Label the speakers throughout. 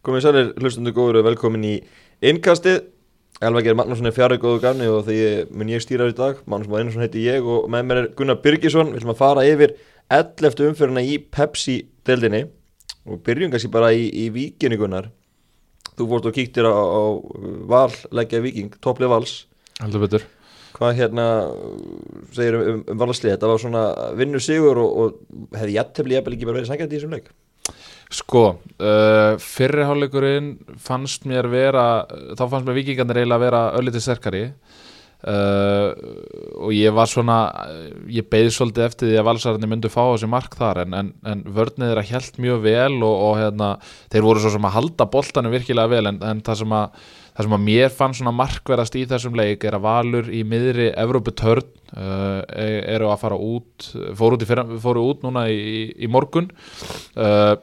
Speaker 1: Komið sælir, hlustundu góður og velkomin í innkastið. Elva Geir Magnússon er fjari góðu ganni og því mun ég stýra í dag. Magnús Már Einarsson heiti ég og með mér er Gunnar Byrkisson Við ætlum að fara yfir 11. umfyruna í Pepsi-deldinni og byrjum kannski bara í, í víkinni Gunnar. Þú fórst og kíktir á, á val, leggja viking, topplið vals.
Speaker 2: Heldur betur.
Speaker 1: Hvað hérna segir um, um, um valslið, þetta var svona vinnur sigur og, og hefði jættefli jæfnvel ekki bara verið sækjandi í þessum leik
Speaker 2: Sko, uh, fyrriháleikurinn fannst mér vera þá fannst mér vikingarnir eiginlega vera öllítið sterkari. Uh, og ég var svona ég beði svolítið eftir því að valsararnir myndu fá þessi mark þar en, en, en vörnið þeirra held mjög vel og, og hérna, þeir voru svo sem að halda boltanum virkilega vel en, en það sem að það sem að mér fann svona markverðast í þessum leik er að Valur í miðri Evróputörn uh, eru að fara út fóru út, fyrra, fóru út núna í, í morgun. Uh,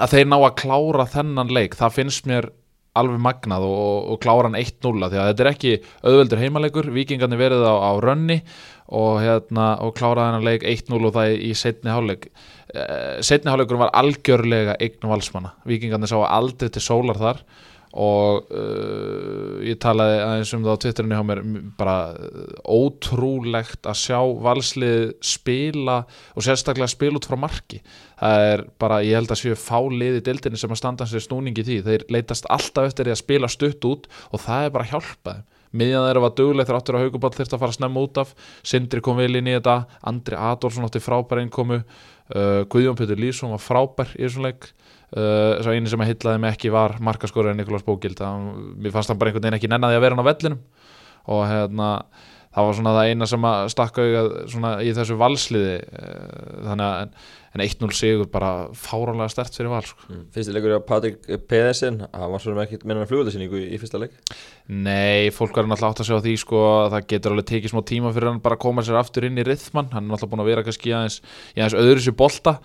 Speaker 2: að þeir ná að klára þennan leik það finnst mér alveg magnað og, og klára hann 1-0 því að þetta er ekki auðveldur heimalegur vikingarnir verið á, á rönni og, hérna, og klára þennan leik 1-0 og það í setni háleik uh, setni háleikur var algjörlega eign valsmanna, vikingarnir sá aldrei til sólar þar og uh, ég talaði aðeins um það á Twitterinu hjá mér bara ótrúlegt að sjá valslið spila og sérstaklega spila út frá marki. Það er bara, ég held að séu fálið í dildinni sem að standa sér snúningi því. Þeir leitast alltaf eftir því að spila stutt út og það er bara hjálpað miðjan þeirra var dögulegt þegar áttur á hauguball þurfti að fara að snemma út af. Sindri kom vel inn í þetta. Andri Adolfsson átti frábær innkomu. Uh, Guðjón Pétur Lýsson var frábær í þessum leik Uh, svo eini sem að hillaði mig ekki var markaskorður Nikolás Bókild, mér fannst hann bara einhvern veginn ekki nennaði að vera hann á vellinum og hérna, það var svona það eina sem að stakka í þessu valsliði uh, þannig að en 1-0 sigur bara fárálega stert fyrir val sko.
Speaker 1: mm. Fyrsti leikur á Patrik Pedersen hann var svona ekki minna fljóðarsynningu í fyrsta leik
Speaker 2: Nei, fólk verður náttúrulega átt að segja því sko að það getur alveg tekið smá tíma fyrir hann bara að koma sér aftur inn í rithman hann er náttúrulega búin að vera kannski aðeins í aðeins öðru sér bolta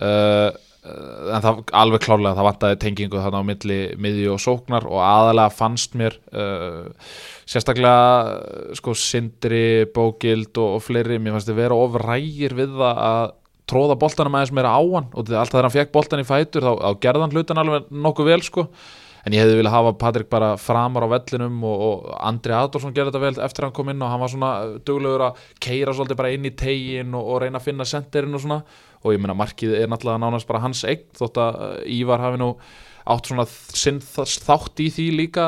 Speaker 2: uh, en það alveg klárlega það vantaði tengingu þarna á milli miðju og sóknar og aðalega fannst mér uh, sérstaklega sko Sindri, Bókild og, og fleiri, mér fannst þið vera ofrægir við það að tróða boltanum aðeins meira á hann. Og alltaf þegar hann fekk boltan í fætur þá, þá gerði hann hlutan alveg nokkuð vel sko en ég hefði viljað hafa Patrik bara framar á vellinum og, og Andri Adolfsson gerði þetta vel eftir hann kom inn og hann var svona duglegur að keira svolítið bara inn í tegin og, og reyna að finna senderinn og svona og ég meina markið er náttúrulega nánast bara hans eign þótt að Ívar hafi nú átt svona sinn þátt í því líka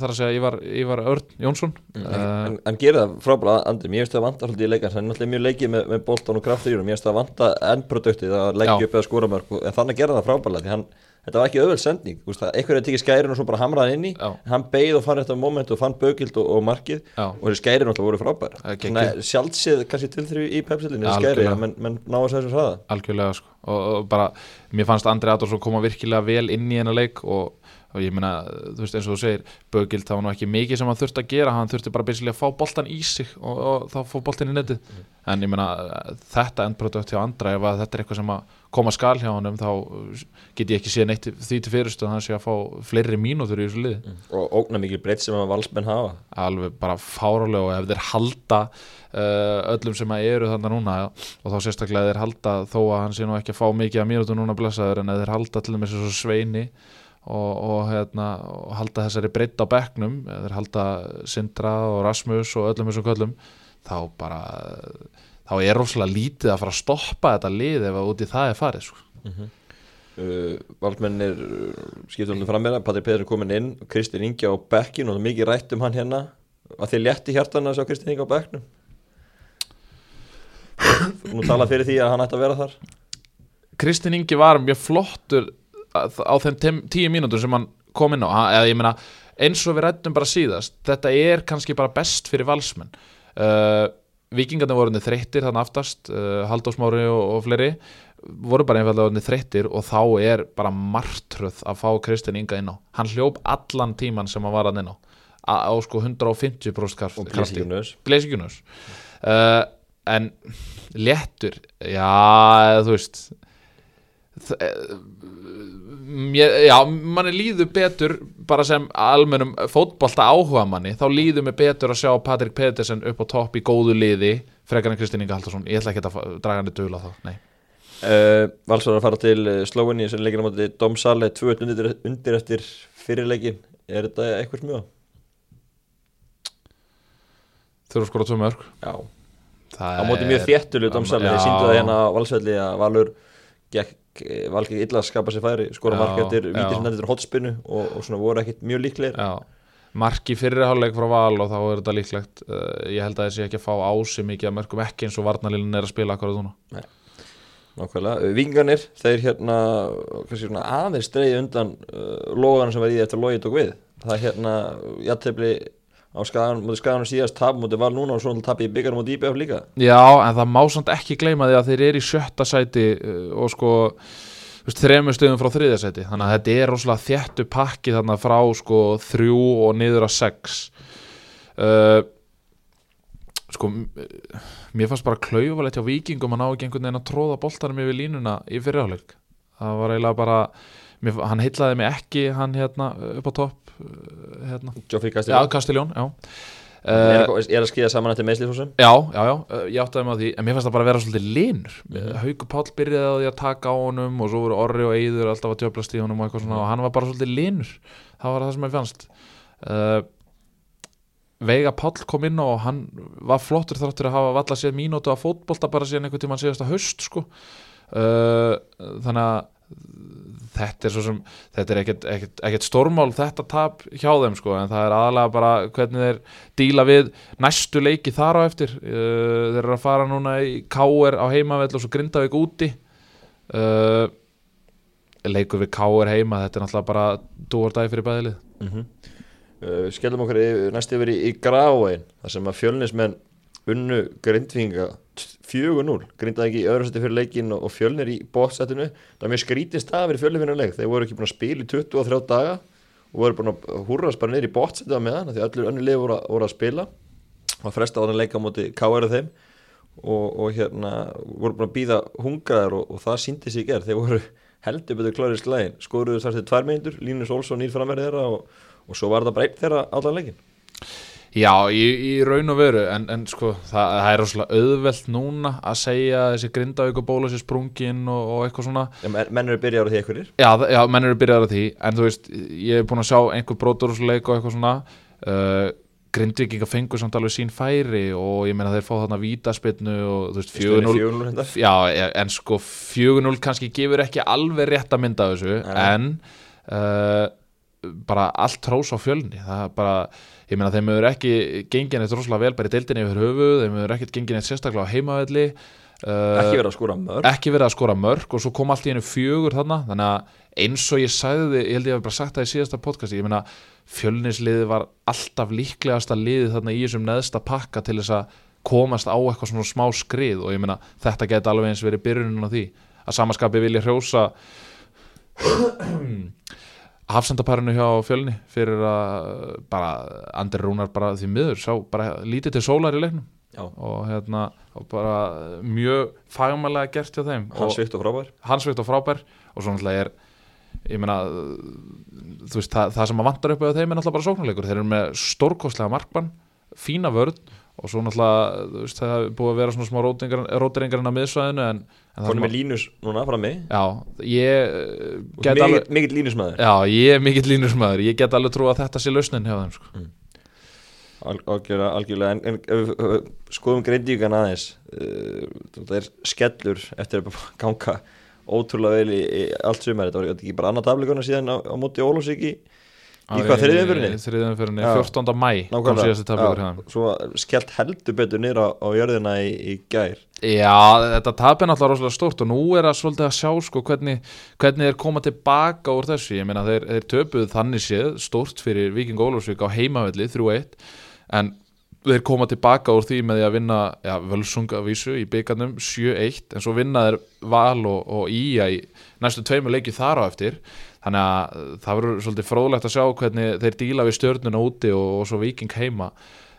Speaker 2: þar að segja Ívar, Ívar Örn Jónsson
Speaker 1: mm. uh, en, en gerir það frábæra Andri, mér finnst það vanta svolítið í leikans það er náttúrulega mjög leikið með, með bóltan og kraftur mér finnst það vanta endproduktið að leggja upp eða skóra mörg en þannig gerir það frábæra því hann þetta var ekki öðvöld sending, eitthvað er að tekja skærin og svo bara hamraði inn í, Já. hann beigð og fann þetta moment og fann bögild og, og markið. Já. og þessi skærin alltaf voru frábæra sjálfsið kannski tilþrjú í pepsildinu skæri, menn men ná að segja þess að það
Speaker 2: Algjörlega sko, og, og bara mér fannst Andri Adolfsson koma virkilega vel inn í hennar leik og og ég meina, þú veist eins og þú segir Bögild, það var nú ekki mikið sem hann þurfti að gera hann þurfti bara byrjulega að fá boltan í sig og, og þá fóð boltin í netið mm. en ég meina, þetta endprodukt hjá andra ef þetta er eitthvað sem að koma skal hjá hann þá get ég ekki séð neitt því til fyrirstu að hann sé að fá fleiri mínútur í þessu liði mm.
Speaker 1: og ógna mikið breytt sem að valsmenn hafa
Speaker 2: alveg bara fárálega og ef þeir halda uh, öllum sem að eru þannig núna og þá sérstaklega þeir halda þó að hann sé nú ekki að fá mikið að mínútur núna blessaður en þeir halda til og með þessu sveini og, og, hérna, og halda þessari breytt á bekknum þeir halda Sindra og Rasmus og öllum þessum köllum þá bara þá er rosalega lítið að fara að stoppa þetta lið ef að úti það er farið sko.
Speaker 1: mm -hmm. uh, Valdmennir skiptum við fram með það, Patrik Peder er komin inn. Kristinn Ingi á bekkin og það er mikið rætt um hann hérna. Að þið létti hjartan að sjá Kristinn Ingi á bekknum? Nú tala fyrir því að hann ætti að vera þar.
Speaker 2: Kristinn Ingi var mjög flottur á þeim tíu mínútur sem hann kom inn á eða ég meina eins og við rættum bara síðast þetta er kannski bara best fyrir valsmenn. Uh, vikingarnir voru þreyttir þannig aftast uh, Haldósmári og, og fleiri voru bara einfallega þreyttir og þá er bara martröð að fá Kristinn Inga inn á. Hann hljóp allan tíman sem hann var að inn á. Á sko 150% krafti
Speaker 1: og
Speaker 2: Gleisíkunus uh, en léttur já þú veist það mér, já, manni líður betur bara sem almennum fótbolta áhuga manni, þá líður mér betur að sjá Patrik Pedersen upp á topp í góðu liði frekar en Kristýn Inga Haldarsson, ég ætla ekki að draga hann í döla þá, nei.
Speaker 1: Uh, Valsar að fara til uh, Slóinni sem leikir á móti Dom Sale 2 undir, eftir fyrirleikin er þetta eitthvað smjög?
Speaker 2: þurfa að skora tvö mörg
Speaker 1: Já,
Speaker 2: Það
Speaker 1: á móti mjög þéttuleg Dom Sale, þeir
Speaker 2: Já.
Speaker 1: síndu það hérna á Valsvelli að Valur gekk eh, Val gekk illa að skapa sér færi skora
Speaker 2: Já,
Speaker 1: mark eftir vítir eftir hotspinnu og, og svona voru ekkit mjög líklegir.
Speaker 2: Já, mark í fyrri hálfleik frá val og þá er þetta líklegt. Uh, ég held að þessi ekki að fá á sig mikið að mörgum ekki eins og varnalílun er að spila akkurat núna.
Speaker 1: Nákvæmlega, vingarnir, þeir hérna svona aðeins dreigði undan uh, logan sem var í eftir logið tók við. Það er hérna, jættefli á skagan, mútið skaganum síðast tap mútið val núna og svona tapið í byggarum og dýpi af líka.
Speaker 2: Já, en það má samt ekki gleyma því að þeir eru í sjötta sæti uh, og sko þremur stöðum frá þriðja sæti. Þannig að þetta er rosalega þéttu pakki þarna frá sko þrjú og niður að sex. Uh, sko mér fannst bara klaufalegt hjá vikingum að ná ekki einhvern veginn að tróða boltanum yfir línuna í fyrirháleik það var eiginlega bara mér, hann heillaði mig ekki hann hérna upp á topp hérna.
Speaker 1: Joffrey
Speaker 2: Já,
Speaker 1: Castellón
Speaker 2: já.
Speaker 1: Er,
Speaker 2: uh,
Speaker 1: að- er að skýða saman eftir meðslýfosum
Speaker 2: Já, já, já, uh, ég áttaði mig á því en mér fannst það bara að vera svolítið linur.
Speaker 1: Mhm.
Speaker 2: Haukur Páll byrjaði á því að taka á honum og svo voru Orri og Eyður alltaf að tjöplast í honum og eitthvað svona og hann var bara svolítið linur. Það var það sem ég fannst. Uh, Veiga Páll kom inn og hann var flottur þráttur að hafa valla séð mínútu að fótbolta bara síðan einhvern tímann síðasta haust sko. uh, þannig að þetta er svo sem þetta er ekkert, ekkert, ekkert stórmál þetta tap hjá þeim sko en það er aðalega bara hvernig þeir díla við næstu leiki þar á eftir. Uh, þeir eru að fara núna í Káer á heimavell og svo Grindavík úti. Uh, leikur við Káer heima þetta er náttúrulega bara dúardæði fyrir bæðilið
Speaker 1: mm -hmm. uh, skellum okkur yfir, næst yfir í, í Gráin þar sem að fjölnismenn unnu grindvinga 4-0 grindaði ekki í öðru seti fyrir leikin og, fjölnir í bótsettinu það er mjög skrítið stað fyrir fjölnir fyrir leik. Þeir voru ekki búin að spila í 23 daga og voru búin að húrrast bara niður í bótsettinu á meðan af því að öllur önnur lið voru, að- voru að spila. Og fresta á þannig leika á móti KR þeim. Og, og hérna voru búin að býða hungaðar og, og það síndi sig gerð þeir voru heldur betur klárið slægin skoruðu þar til tvær mínútur, Línus Olsson nýr framverði þeirra og, og svo var það breytt þeirra allan leikin
Speaker 2: Já, í, í raun og veru en, en sko, það, það er rosalega auðvelt núna að segja þessi Grindavík og bóla sér sprungin og, og eitthvað svona.
Speaker 1: Ja, menn eru byrjaður á því einhverjir.
Speaker 2: Já, já, menn eru byrjaðar að því en þú veist, ég hef búin að sjá einhver brotur og eitthvað svona. Uh, Grindvíkinga fengur samt alveg sín færi og ég meina þeir fá þarna vítaspinnu og þú veist, 4-0
Speaker 1: 4-0 hérna.
Speaker 2: Já, e- en sko 4-0 kannski gefur ekki alveg rétt að mynda þessu en uh, bara allt trós á fjölni. Það er bara, ég meina þeim hefur ekki gengið neitt rosalega vel bara í deildinni yfir höfu þeim hefur ekkert gengið neitt sérstaklega á heimavelli. Uh,
Speaker 1: ekki verið að skora mörg
Speaker 2: ekki verið að skora mörg og svo kom allt í hennu fjögur þarna. Þannig að eins og ég sagði ég held ég hef bara sagt það í síðasta podcasti ég meina fjölnisliði var alltaf líklegasta liði þarna í þessum neðsta pakka til þess að komast á eitthvað svona smá skrið og ég meina þetta geti alveg eins verið byrjunin á því. Að samaskapi vilja hrjósa hafsendaparinu hjá fjölni fyrir að bara Andri Rúnar bara því miður sá bara lítið til sólar í leiknum.
Speaker 1: Já.
Speaker 2: og hérna og bara mjög fagmælega gert hjá þeim.
Speaker 1: Hann
Speaker 2: og
Speaker 1: og frábær.
Speaker 2: Hans veikt og frábær. Og svo náttúrulega er ég meina þú veist það, það sem að vantar upp á þeim er náttúrulega bara sóknarleikur. Þeir eru með stórkostlega markbann fína vörð og svo náttúrulega þú veist, það er búið að vera svona smá rótiringarinn á miðsvæðinu en, en sem
Speaker 1: er línus núna frammi
Speaker 2: já, ég eh, get alveg
Speaker 1: mikill línusmaður.
Speaker 2: Já, ég er mikill línusmaður. Ég get alveg trú að þetta sé lausnin hjá þeim sko.
Speaker 1: Al, algjörlega, algjörlega. En, en ef við, skoðum greindíkan aðeins uh, það er skellur eftir að ganga ótrúlega vel í, í allt sumar þetta var ekki bara annað tafleikona síðan á, á móti Ólafsvík í, í hvað þriðjumfyrinni, Já.
Speaker 2: 14. mæ kom síðasti tablegur hjá þeim.
Speaker 1: Svo skellt heldur betur niður á, á jörðina í, í gær.
Speaker 2: Já, þetta tap er náttúrulega rosalega stórt og nú er það svolítið að sjá sko hvernig, hvernig þeir koma tilbaka úr þessu, ég meina þeir, þeir töpuð þannig séð stórt fyrir Viking Ólafsvík á heimavelli 3-1 en þeir koma tilbaka úr því með því að vinna ja, völsungavísu í byggarnum 7-1 en svo vinna þeir Val og, og Ía í næstu tveimur leiki þar á eftir þannig að það verður svolítið fróðlegt að sjá hvernig þeir díla við stjörnuna úti og, og svo Viking heima.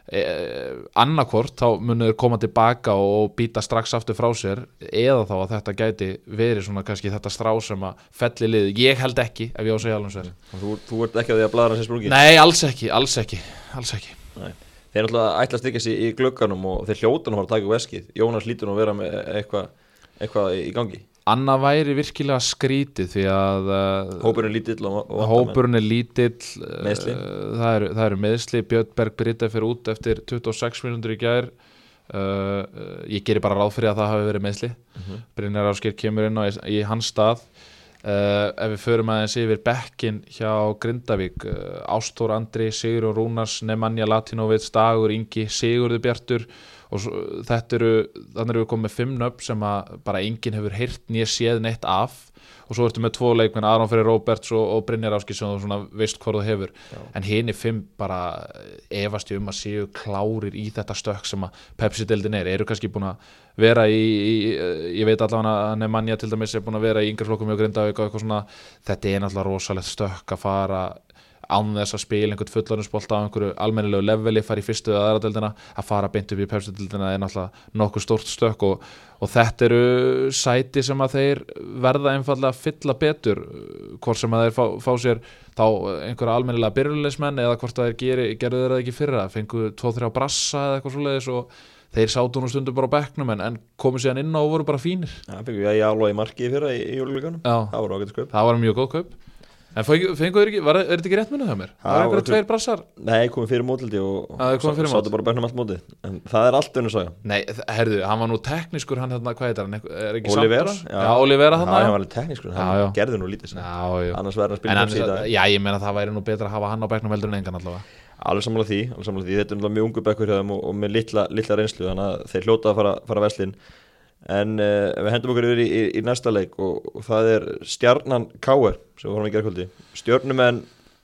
Speaker 2: Eh, annarkvort þá munur þeir koma tilbaka og býta strax aftur frá sér eða þá að þetta gæti verið svona kannski þetta strá sem að felli lið, ég held ekki ef ég á að segja alveg sér
Speaker 1: þú, þú ert ekki að því að bladra sér sprungin
Speaker 2: Nei, alls ekki, alls ekki, alls ekki.
Speaker 1: Þeir er alltaf ætla að stykja sér í glögganum og þeir hljóta nú að fara að taka veskið. Jónas lítur nú að vera með eitthvað eitthva í gangi
Speaker 2: annað væri virkilega skrítið því að uh,
Speaker 1: Hópurinn lítill vantar menn.
Speaker 2: hópurinn er lítill uh,
Speaker 1: Meiðsli.
Speaker 2: það eru, það eru meðsli Björn Berg Britta fyrir út eftir 26 minútur í gær uh, uh, ég gerir bara ráð fyrir að það hafi verið meðsli
Speaker 1: Mhm.
Speaker 2: Brynjar Ásker kemur inn á í, í hans stað uh, ef við förum aðeins yfir bekkin hjá Grindavík uh, Ástór Andri, Sigur og Rúnars Nemanja Latinovic, Dagur Ingi Sigurður Bjartur og svo, þetta eru, þannig erum við komið með fimm nöfn sem að bara enginn hefur heyrt nýja séð neitt af. Og svo ertu með tvo leikmenn, Aron Fyrir Róberts og, og Brynjar Áskis sem þú svona veist hvað þú hefur.
Speaker 1: Já.
Speaker 2: en hini fimm bara efast ég um að séu klárir í þetta stökk sem að Pepsi-deildin er, eru kannski búin að vera í, í ég veit allavega að Nemanja til dæmis er búin að vera í yngri flokkum og Grindavík og eitthvað svona. Þetta er náttúrulega rosalegt stökk að fara án þess að spila einhvern fullorðinsbolt á einhverju almennilegu leveli, fara í fyrstu eða aðra deildina, að fara beint upp í Pepsi-deildina er náttúrulega nokkuð stórt stökk og, og þetta eru sæti sem að þeir verða einfallega að fylla betur hvort sem að þeir fá, fá sér þá einhverja almennilega byrjulegismenn eða hvort að þeir geri, gerðu þeir það ekki fyrra fengu 2-3 brassa eða eitthvað svoleiðis og þeir sátu nú stundum bara á bekknum en, en komu síðan inn á og voru bara fínir.
Speaker 1: Sköp
Speaker 2: það var mjög góð kaup En fengu fengu þeir ekki, var, er þetta ekki rétt munið það mér?
Speaker 1: Já,
Speaker 2: Það var einhverja
Speaker 1: þetta-
Speaker 2: tveir brassar?
Speaker 1: Nei, komið fyrir mótildi og,
Speaker 2: Já, mót.
Speaker 1: Sáttu bara bæknum allt mótið En það er allt önnur saga
Speaker 2: Nei, herðu, hann var nú teknískur hann hérna, hvað heitir hann? Er ekki
Speaker 1: Olivera?
Speaker 2: Santos? Já, Olivera hann
Speaker 1: Já, hann var alveg teknískur
Speaker 2: Já,
Speaker 1: Hann
Speaker 2: já.
Speaker 1: gerði nú lítið sem.
Speaker 2: Já, já
Speaker 1: Annars verður að
Speaker 2: En
Speaker 1: spila
Speaker 2: hann,
Speaker 1: um síðan
Speaker 2: já, ég meina það væri nú betra að hafa hann á bekknum heldur en engan allavega
Speaker 1: Alveg sammála því, alveg sammála því Þetta er mjög ungu bekkur hjá þeim og, og með litla, litla reynslu Þannig að þeir hljóta að fara, fara veslin En uh, við hendum okkur yfir í, í, í næsta leik og, og það er Stjarnan Káer sem vorum í gerkvöldi Stjörnumenn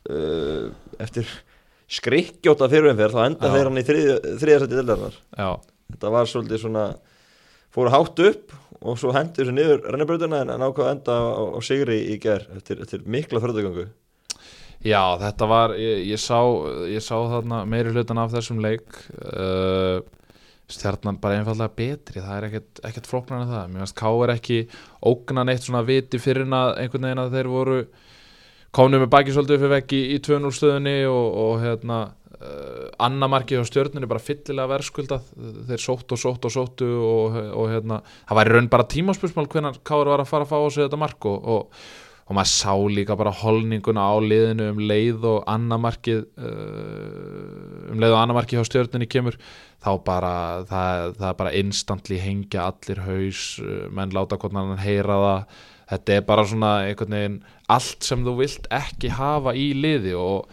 Speaker 1: uh, eftir skrikkjóta fyrirumferð þá enda þeir hann í þriðarsætti dildarinnar
Speaker 2: Já,
Speaker 1: þetta var svolítið svona fóru hátt upp og svo hendur þessu niður rennibröðuna en en ákvað að enda á, á sigri í ger eftir, eftir mikla förðugöngu
Speaker 2: já þetta var ég, ég, sá, ég sá þarna meiri hlutan af þessum leik uh, stjarnan bara einfallega betri það er ekkert, ekkert flóknar en það. Mér finnst Ká er ekki ógnan eitt svona viti fyrir en að einhvern veginn að þeir voru komnum með baki svolítið fyrir vegg í, í 2-0 stöðunni og, og hérna uh, annamarkið á stjörnunni bara fyllilega verðskuldað. Þeir sóttu og sóttu og sóttu og, og hérna, það væri raun bara tímaspörsmál hvernig Káur var að fara að fá á sig þetta mark og, og, og maður sá líka bara holninguna á liðinu um leið og annamarkið uh, um leið og annamarkið hjá stjörnunni kemur þá bara, það, það er bara instantly hengja allir haus uh, menn láta hvernig hann heyra það. Þetta er bara svona einhvern veginn allt sem þú vilt ekki hafa í liði og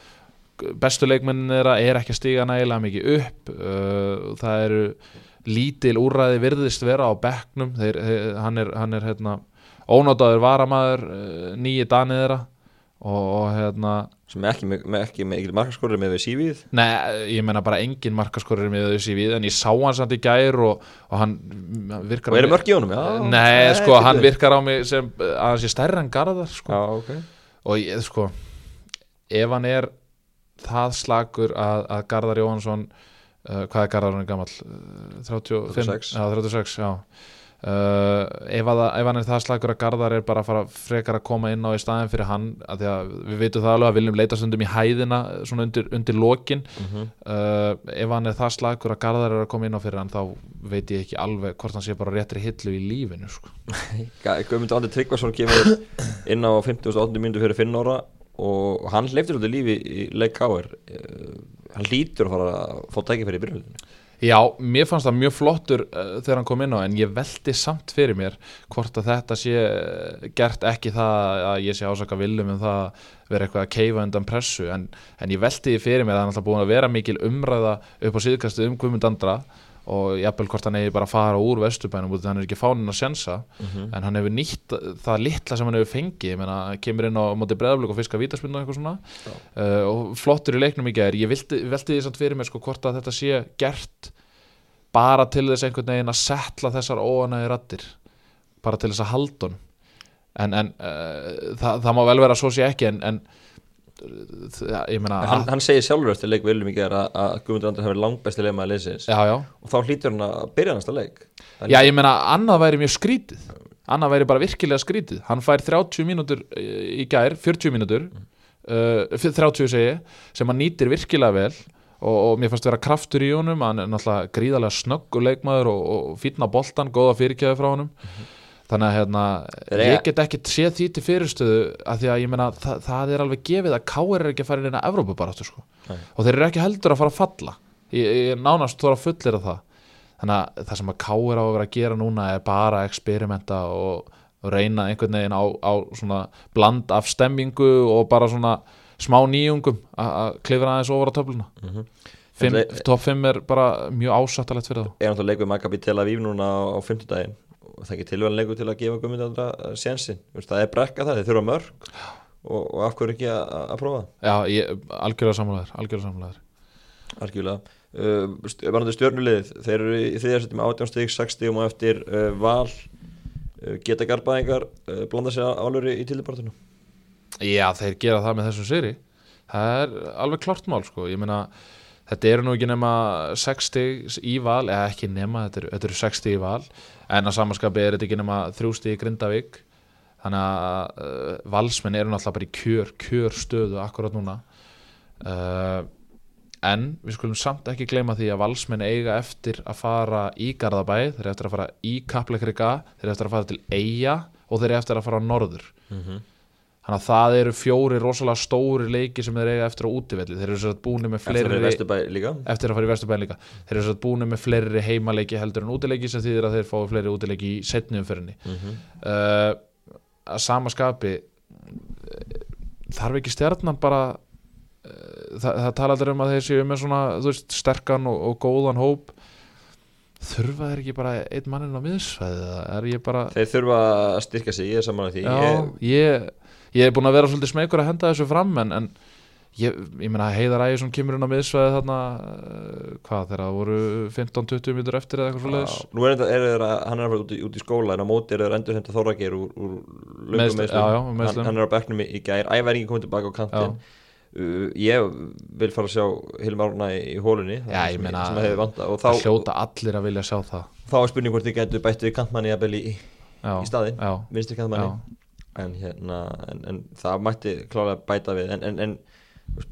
Speaker 2: bestu leikmennin þeirra er ekki að stiga nægilega mikið upp uh, það eru lítil úrræði virðist vera á þeir, hann er, hann er hérna, ónátaður varamæður uh, nýji danið þeirra og, og hérna
Speaker 1: sem er ekki með, með, ekki með ekki markaskorur með við sífið
Speaker 2: Nei, ég meina bara engin markaskorur með þessi við, en ég sá hann samt í gær og, og hann virkar
Speaker 1: og
Speaker 2: mig
Speaker 1: mörk í honum, já
Speaker 2: Nei, sko,
Speaker 1: bíddu.
Speaker 2: hann virkar á mig sem að hann sé stærri en Garðar sko.
Speaker 1: já, ok
Speaker 2: og ég, sko ef hann er það slagur að, að Garðar Jóhansson uh, hvað er Garðar hann er gamall Uh, 35,
Speaker 1: 36.
Speaker 2: já, 36 já. Uh, ef, að, ef hann er það slagur að Garðar er bara að fara frekar að koma inn á í staðin fyrir hann að því að við veitum það alveg að viljum leita stundum í hæðina svona undir, undir lokin
Speaker 1: Mhm.
Speaker 2: uh, ef hann er það slagur að Garðar er að koma inn á fyrir hann þá veit ég ekki alveg hvort hann sé bara réttri hillu í lífinu sko.
Speaker 1: Guðmundur Andri Tryggvason kemur inn á 58. mínútu fyrir 5 ára og hann hleyftir svolítið lífi í leik Káir hann lítur að fara að fá tækifæri í byrjunlega
Speaker 2: Já, mér fannst það mjög flottur uh, þegar hann kom inn á en ég veldi samt fyrir mér hvort að þetta sé uh, gert ekki það að ég sé ásaka viljum um það að vera eitthvað að keifa undan pressu. En, en ég veldi fyrir mér að hann alltaf búin að vera mikil umræða upp á síðkastu um Guðmund Andra og jafnvel hvort hann eigi bara að fara úr vesturbænum út af hann er ekki fánin að sjensa en hann hefur nýtt það litla sem hann hefur fengið ég meina, kemur inn á móti breðaflöku og fiska vítaspinnu og eitthvað svona. Uh, og flottur í leiknum í gær. Ég veldi því samt fyrir mér sko hvort að þetta sé gert bara til þess einhvern veginn að setla þessar óanæði rattir bara til þess að halda hann en, en uh, það, það má vel vera að svo sé ekki en, en ég meina
Speaker 1: hann, hann segir sjálfur eftir leik viljum ekki að, að Guðmundur Andri hefur langbæsti leikmaði leysins
Speaker 2: já, já.
Speaker 1: og þá hlýtur hann að byrja næsta leik.
Speaker 2: Já, ég meina annað væri mjög skrítið. Annað væri bara virkilega skrítið. Hann fær 30 mínútur í gær 40 mínútur uh, 30 segi, sem hann nýtir virkilega vel. Og, og mér fannst vera kraftur í honum. Hann er náttúrulega gríðarlega snöggur leikmaður og, og fýtna boltan, góða fyrirkjöðu frá honum þannig að hérna, ég get ekki séð því til fyrirstöðu að því að ég meina það, það er alveg gefið að Káir er ekki að fara inn að Evrópu bara sko.
Speaker 1: Nei.
Speaker 2: og þeir eru ekki heldur að fara að falla. Ég, ég nánast þóra fullir af það. Þannig að það sem að Káir á að vera að gera núna er bara að experimenta og, og reyna einhvern veginn á, á svona bland af stemmingu og bara svona smá nýjungum að að klifra aðeins ofar á töfluna.
Speaker 1: En le-
Speaker 2: top 5 er bara mjög ásattalegt fyrir þá.
Speaker 1: Er náttúrulega leikur Maccabi Tel Aviv núna á 50 daginn og það er ekki tilvæðan leikur til að gefa gummindandra sjensin, það er brekka það, þeir þurfa mörg og, og af hverju ekki að, prófa?
Speaker 2: Já, ég, algjörlega sammálaður algjörlega sammálaður.
Speaker 1: Algjörlega. Uh, Varandi stjörnulegið, þeir eru í þriðarsætti með 18 stík, 6 stígum og eftir uh, val. Uh, geta garbaðingar uh, blanda sér álöri í tildepartinu
Speaker 2: Já, þeir gera það með þessum sigri. Það er alveg klart mál sko. Ég meina, þetta eru nú ekki nema 60 í val, eða ekki nema þetta eru, eru 60 í val. En að samanskapi er þetta ekki nema 3 stig í Grindavík. Þannig að uh, valsmenn eru náttúrulega bara í kjör kjör stöðu akkurat núna. Uh, en við skulum samt ekki gleyma því að valsmenn eiga eftir að fara í Garðabæ þeir eru eftir að fara í Kaplakrika þeir eru eftir að fara til Eyja og þeir eru eftir að fara á norður þannig að það eru fjóri rosalega stóri leiki sem þeir eiga eftir á útivelli. Þeir eru svo búinu með fleiri eftir að fara í Vesturbæn líka. Þeir eru svo búinu með fleiri heimaleiki heldur en útileiki sem þýðir að þeir fái fleiri útileiki í setni umferðinni.
Speaker 1: Mhm.
Speaker 2: uh, að sama skapi uh, þarf ekki stjarnan bara uh, það, það tala allir um að þeir séu með svona veist, sterkan og, og góðan hóp. Þurfa þeir ekki bara einn mannin á bara
Speaker 1: Þeir þurfa að styrka sig, ég er saman að því.
Speaker 2: Já,
Speaker 1: ég,
Speaker 2: ég, ég er búin að vera svolítið smegur að henda þessu fram en, en ég, ég meina Heiðar Ægjesson kemur inn á miðsvæði þarna uh, hvað þegar það voru 15-20 mítur eftir eða eitthvað
Speaker 1: Já, Nú er þetta, að, hann er að fara út í, út í skóla en á móti er þeir endur henda Þorrageir úr, úr
Speaker 2: Meiðsl-
Speaker 1: meðslum
Speaker 2: já, já,
Speaker 1: hann, hann er á bekknum í, í gær, æværingi komið tilbaka á kantin uh, Ég vil fara að sjá Hilmar Árna í, í hólunni það
Speaker 2: Já,
Speaker 1: sem,
Speaker 2: ég meina,
Speaker 1: sem
Speaker 2: það
Speaker 1: þá,
Speaker 2: hljóta allir að vilja sjá það.
Speaker 1: Þá er spurning hvort þið getur bætt við kantmanni í,
Speaker 2: já,
Speaker 1: í staðinn,
Speaker 2: já,
Speaker 1: vinstri
Speaker 2: já,
Speaker 1: kantmanni en, hérna, en, en það mætti klálega bæta við. En, en, en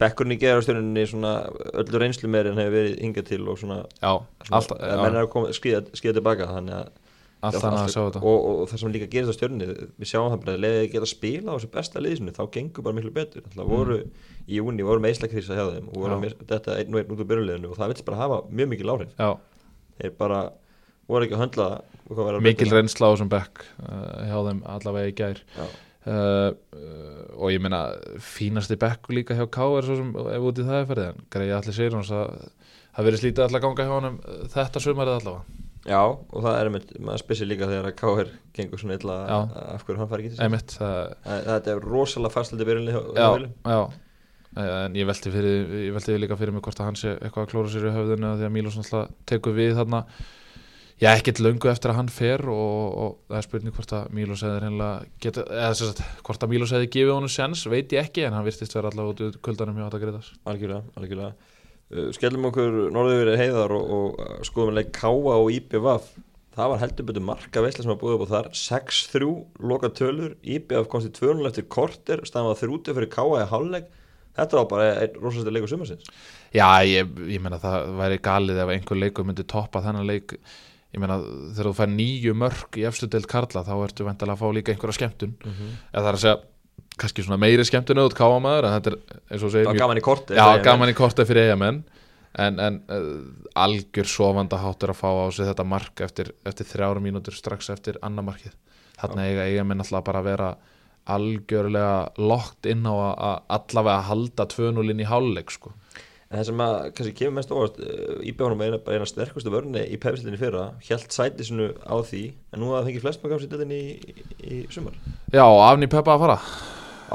Speaker 1: bekkurinn í gerastjörnunni svona öllu reynslu meiri en hefur verið hingað til og svona,
Speaker 2: já
Speaker 1: svona
Speaker 2: alltaf,
Speaker 1: menn er að skýða, tilbaka þannig að
Speaker 2: alltaf
Speaker 1: Já,
Speaker 2: að sjá þetta.
Speaker 1: og, og, og það sem líka gerist á stjörnunni við sjáum það bara að leiðið geta spila á þessu besta liðsinu þá gengur bara miklu betur. Það voru í júni, voru meðslagkrísa hjá þeim og voru
Speaker 2: Mm.
Speaker 1: Mis- þetta einn og einn út úr byrjuleginu og það vil bara hafa mjög mikil áhrif.
Speaker 2: Já,
Speaker 1: þeir bara voru ekki að höndla það að
Speaker 2: mikil reynsla á þessum bekk uh, hjá þeim allavega í gær. Uh, og ég meina fínasti bekk líka hjá K er svo sem ef út í það er ferðið en greiði allir sér hans að það verið slítið allar ganga hjá honum uh, þetta sumarið allavega.
Speaker 1: Já, og það er með, maður spesir líka þegar að K.R. gengur svona illa af hverju hann fari ekki
Speaker 2: einmitt, það,
Speaker 1: Það- Þetta er rosalega fastliti byrjunni
Speaker 2: já, já. Eh, en ég velti, fyrir, ég velti líka fyrir mig hvort að hann sé eitthvað að klóra sér í höfðinu því að Mílos náttúrulega tekur við þarna já, ekkert löngu eftir að hann fer og, og það er spurning hvort að Mílos hefði reynilega geta, eða sagt, hvort að Mílos hefði gefið honum sens, veit ég ekki en hann virtist vera allavega út úr kuldanum hjá þetta greiðas
Speaker 1: Algjörlega, algjörlega. Uh, Skellum okkur norður yfir heiðar og, og uh, skoðum leik Káa og IPVaf Það var heldur betur marka veisla sem var búið upp á þar. 6-3 loka tölur IPVaf komst í 2-0 eftir korter staðan var þrútið fyrir Káa í hálfleik. Þetta var bara einn rosalega leikur sumarsins.
Speaker 2: Já, ég, ég meina það væri galið ef einhver leikur myndi toppa þennan leik ég meina þegar þú fær nýju mörg í efstu deild Karla þá ertu vendalega að fá líka einhverja skemmtun. Eða það er að segja kannski svona meiri skemmtun auðvitað káamaður en þetta er eins og þú
Speaker 1: Það
Speaker 2: segir
Speaker 1: var gaman í korter
Speaker 2: Já, gaman í korta fyrir eigamenn en, en uh, algjör sofanda háttur að fá á sig þetta mark eftir, eftir þrjára mínútur strax eftir annar markið. Þarna eiga eigamenn alltaf bara að vera algjörlega lokt inn á að, allavega halda 2-0 inn í hálfleik sko.
Speaker 1: En það sem að kannski kemur mest óvart IPVaf er eina, bara eina sterkustu vörni í pefsildinni fyrra Hjælt sæti sinu á því En nú að það fengi flest maður gafst í dildinni í, í, sumar.
Speaker 2: Já, afni Peppa að fara.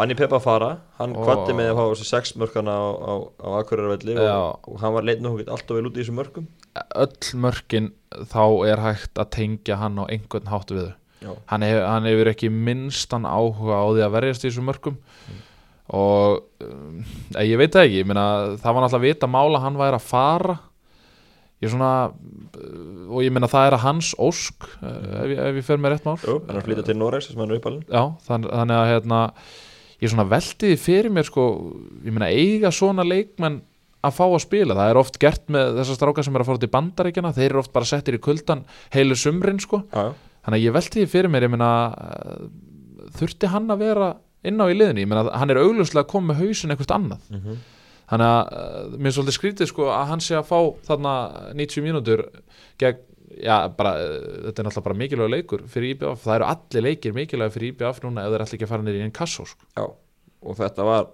Speaker 1: Anni Peppa að fara, hann
Speaker 2: Og-
Speaker 1: kvatti með að fá þessi sex mörkana á, á, á Akureyravelli
Speaker 2: Já.
Speaker 1: og, og hann var leitt nokkuð alltaf vel út í þessum mörkum.
Speaker 2: Öll mörkin þá er hægt að tengja hann á einhvern hátt við hann, hef, hann hefur ekki minnstan áhuga á því að verjast í þessum mörkum og um, ég veit það ekki, meina það var náttúrulega vita mála hann væri að fara. Ég svona uh, og ég meina það er að hans ósk uh, ef, ég, ef ég fer með rétt mál.
Speaker 1: Jú, hann er að flytja til Noregs sem hann er uppalinn
Speaker 2: já, þann, þannig að hérna ég svona veltiði fyrir mér sko ég meina eiga svona leikmenn að fá að spila, það er oft gert með þessar strákar sem er að fara til bandaríkjana, þeir eru oft bara settir í kuldan heilu sumrin sko. Þannig að ég velti því fyrir mér ég meina, eh, þurfti hann að vera inn á í liðinni, ég meina hann er augljóslega að koma með hausin eitthvað annað.
Speaker 1: Mhm.
Speaker 2: þannig að uh, mér er svolítið skrítið sko að hann sé að fá þarna 90 mínútur gegn, já bara uh, þetta er náttúrulega bara mikilvæg leikur fyrir IBF, það eru allir leikir mikilvæg fyrir IBF núna ef þeir ætla ekki að fara niður í einn kassó sko.
Speaker 1: Já, og þetta var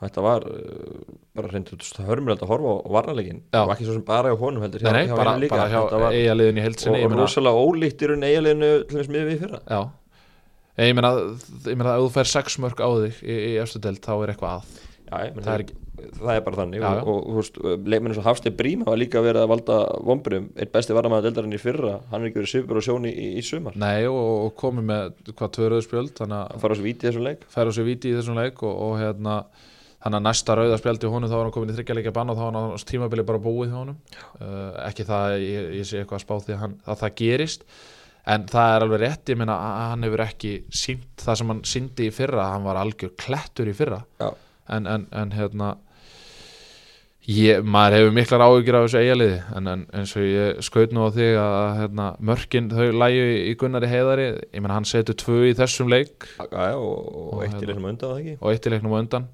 Speaker 1: þetta var uh, bara reyndið hörmulegt að horfa á varnarleikin
Speaker 2: Já.
Speaker 1: og ekki svo sem bara hjá honum heldur
Speaker 2: nei, nei,
Speaker 1: hjá
Speaker 2: bara, bara hjá
Speaker 1: var,
Speaker 2: eigaliðin í heilsinni
Speaker 1: og, rosalega ólíkt í raun eigaliðinu til þess miður við fyrra.
Speaker 2: Já ég meina, ég meina ef þú fær sex mörg á þig í, í efstu deild þá er eitthvað að.
Speaker 1: Já,
Speaker 2: Það er
Speaker 1: það er bara þannig.
Speaker 2: Já, já.
Speaker 1: og, og veist, leikmennu svo Hafstein Brím hafa líka verið að valda vombrum einn besti varnamæða deildarinn í fyrra hann er ekki verið svipur og sjóni í, í sumar.
Speaker 2: Nei og, og komið með hvað tvöruðu spjöld þannig
Speaker 1: að
Speaker 2: að
Speaker 1: fara á svo víti í þessum leik.
Speaker 2: Færa sér viti í þessum leik og, og hérna þannig að næsta rauða spjaldi honum þá var hann komin í þryggjarleika bann og þá var hann á tímabili bara búið hjá honum. Uh, ekki það að ég, ég sé eitthvað að spá því að, hann, að það gerist en það er alveg rétt, ég meina hann hefur ekki sínt það sem hann síndi í fyrra hann var algjör klettur í fyrra. En, en, en hérna ég, maður hefur miklar áhyggjur af þessu eigaliði en, en eins og ég skaut nú á þig að hérna, mörkin þau lægi í Gunnari heiðari ég meina hann setur tvö í þessum leik.
Speaker 1: Já, og, og,
Speaker 2: Og
Speaker 1: eitt í
Speaker 2: hérna-
Speaker 1: undan
Speaker 2: og eitt í leiknum á undan.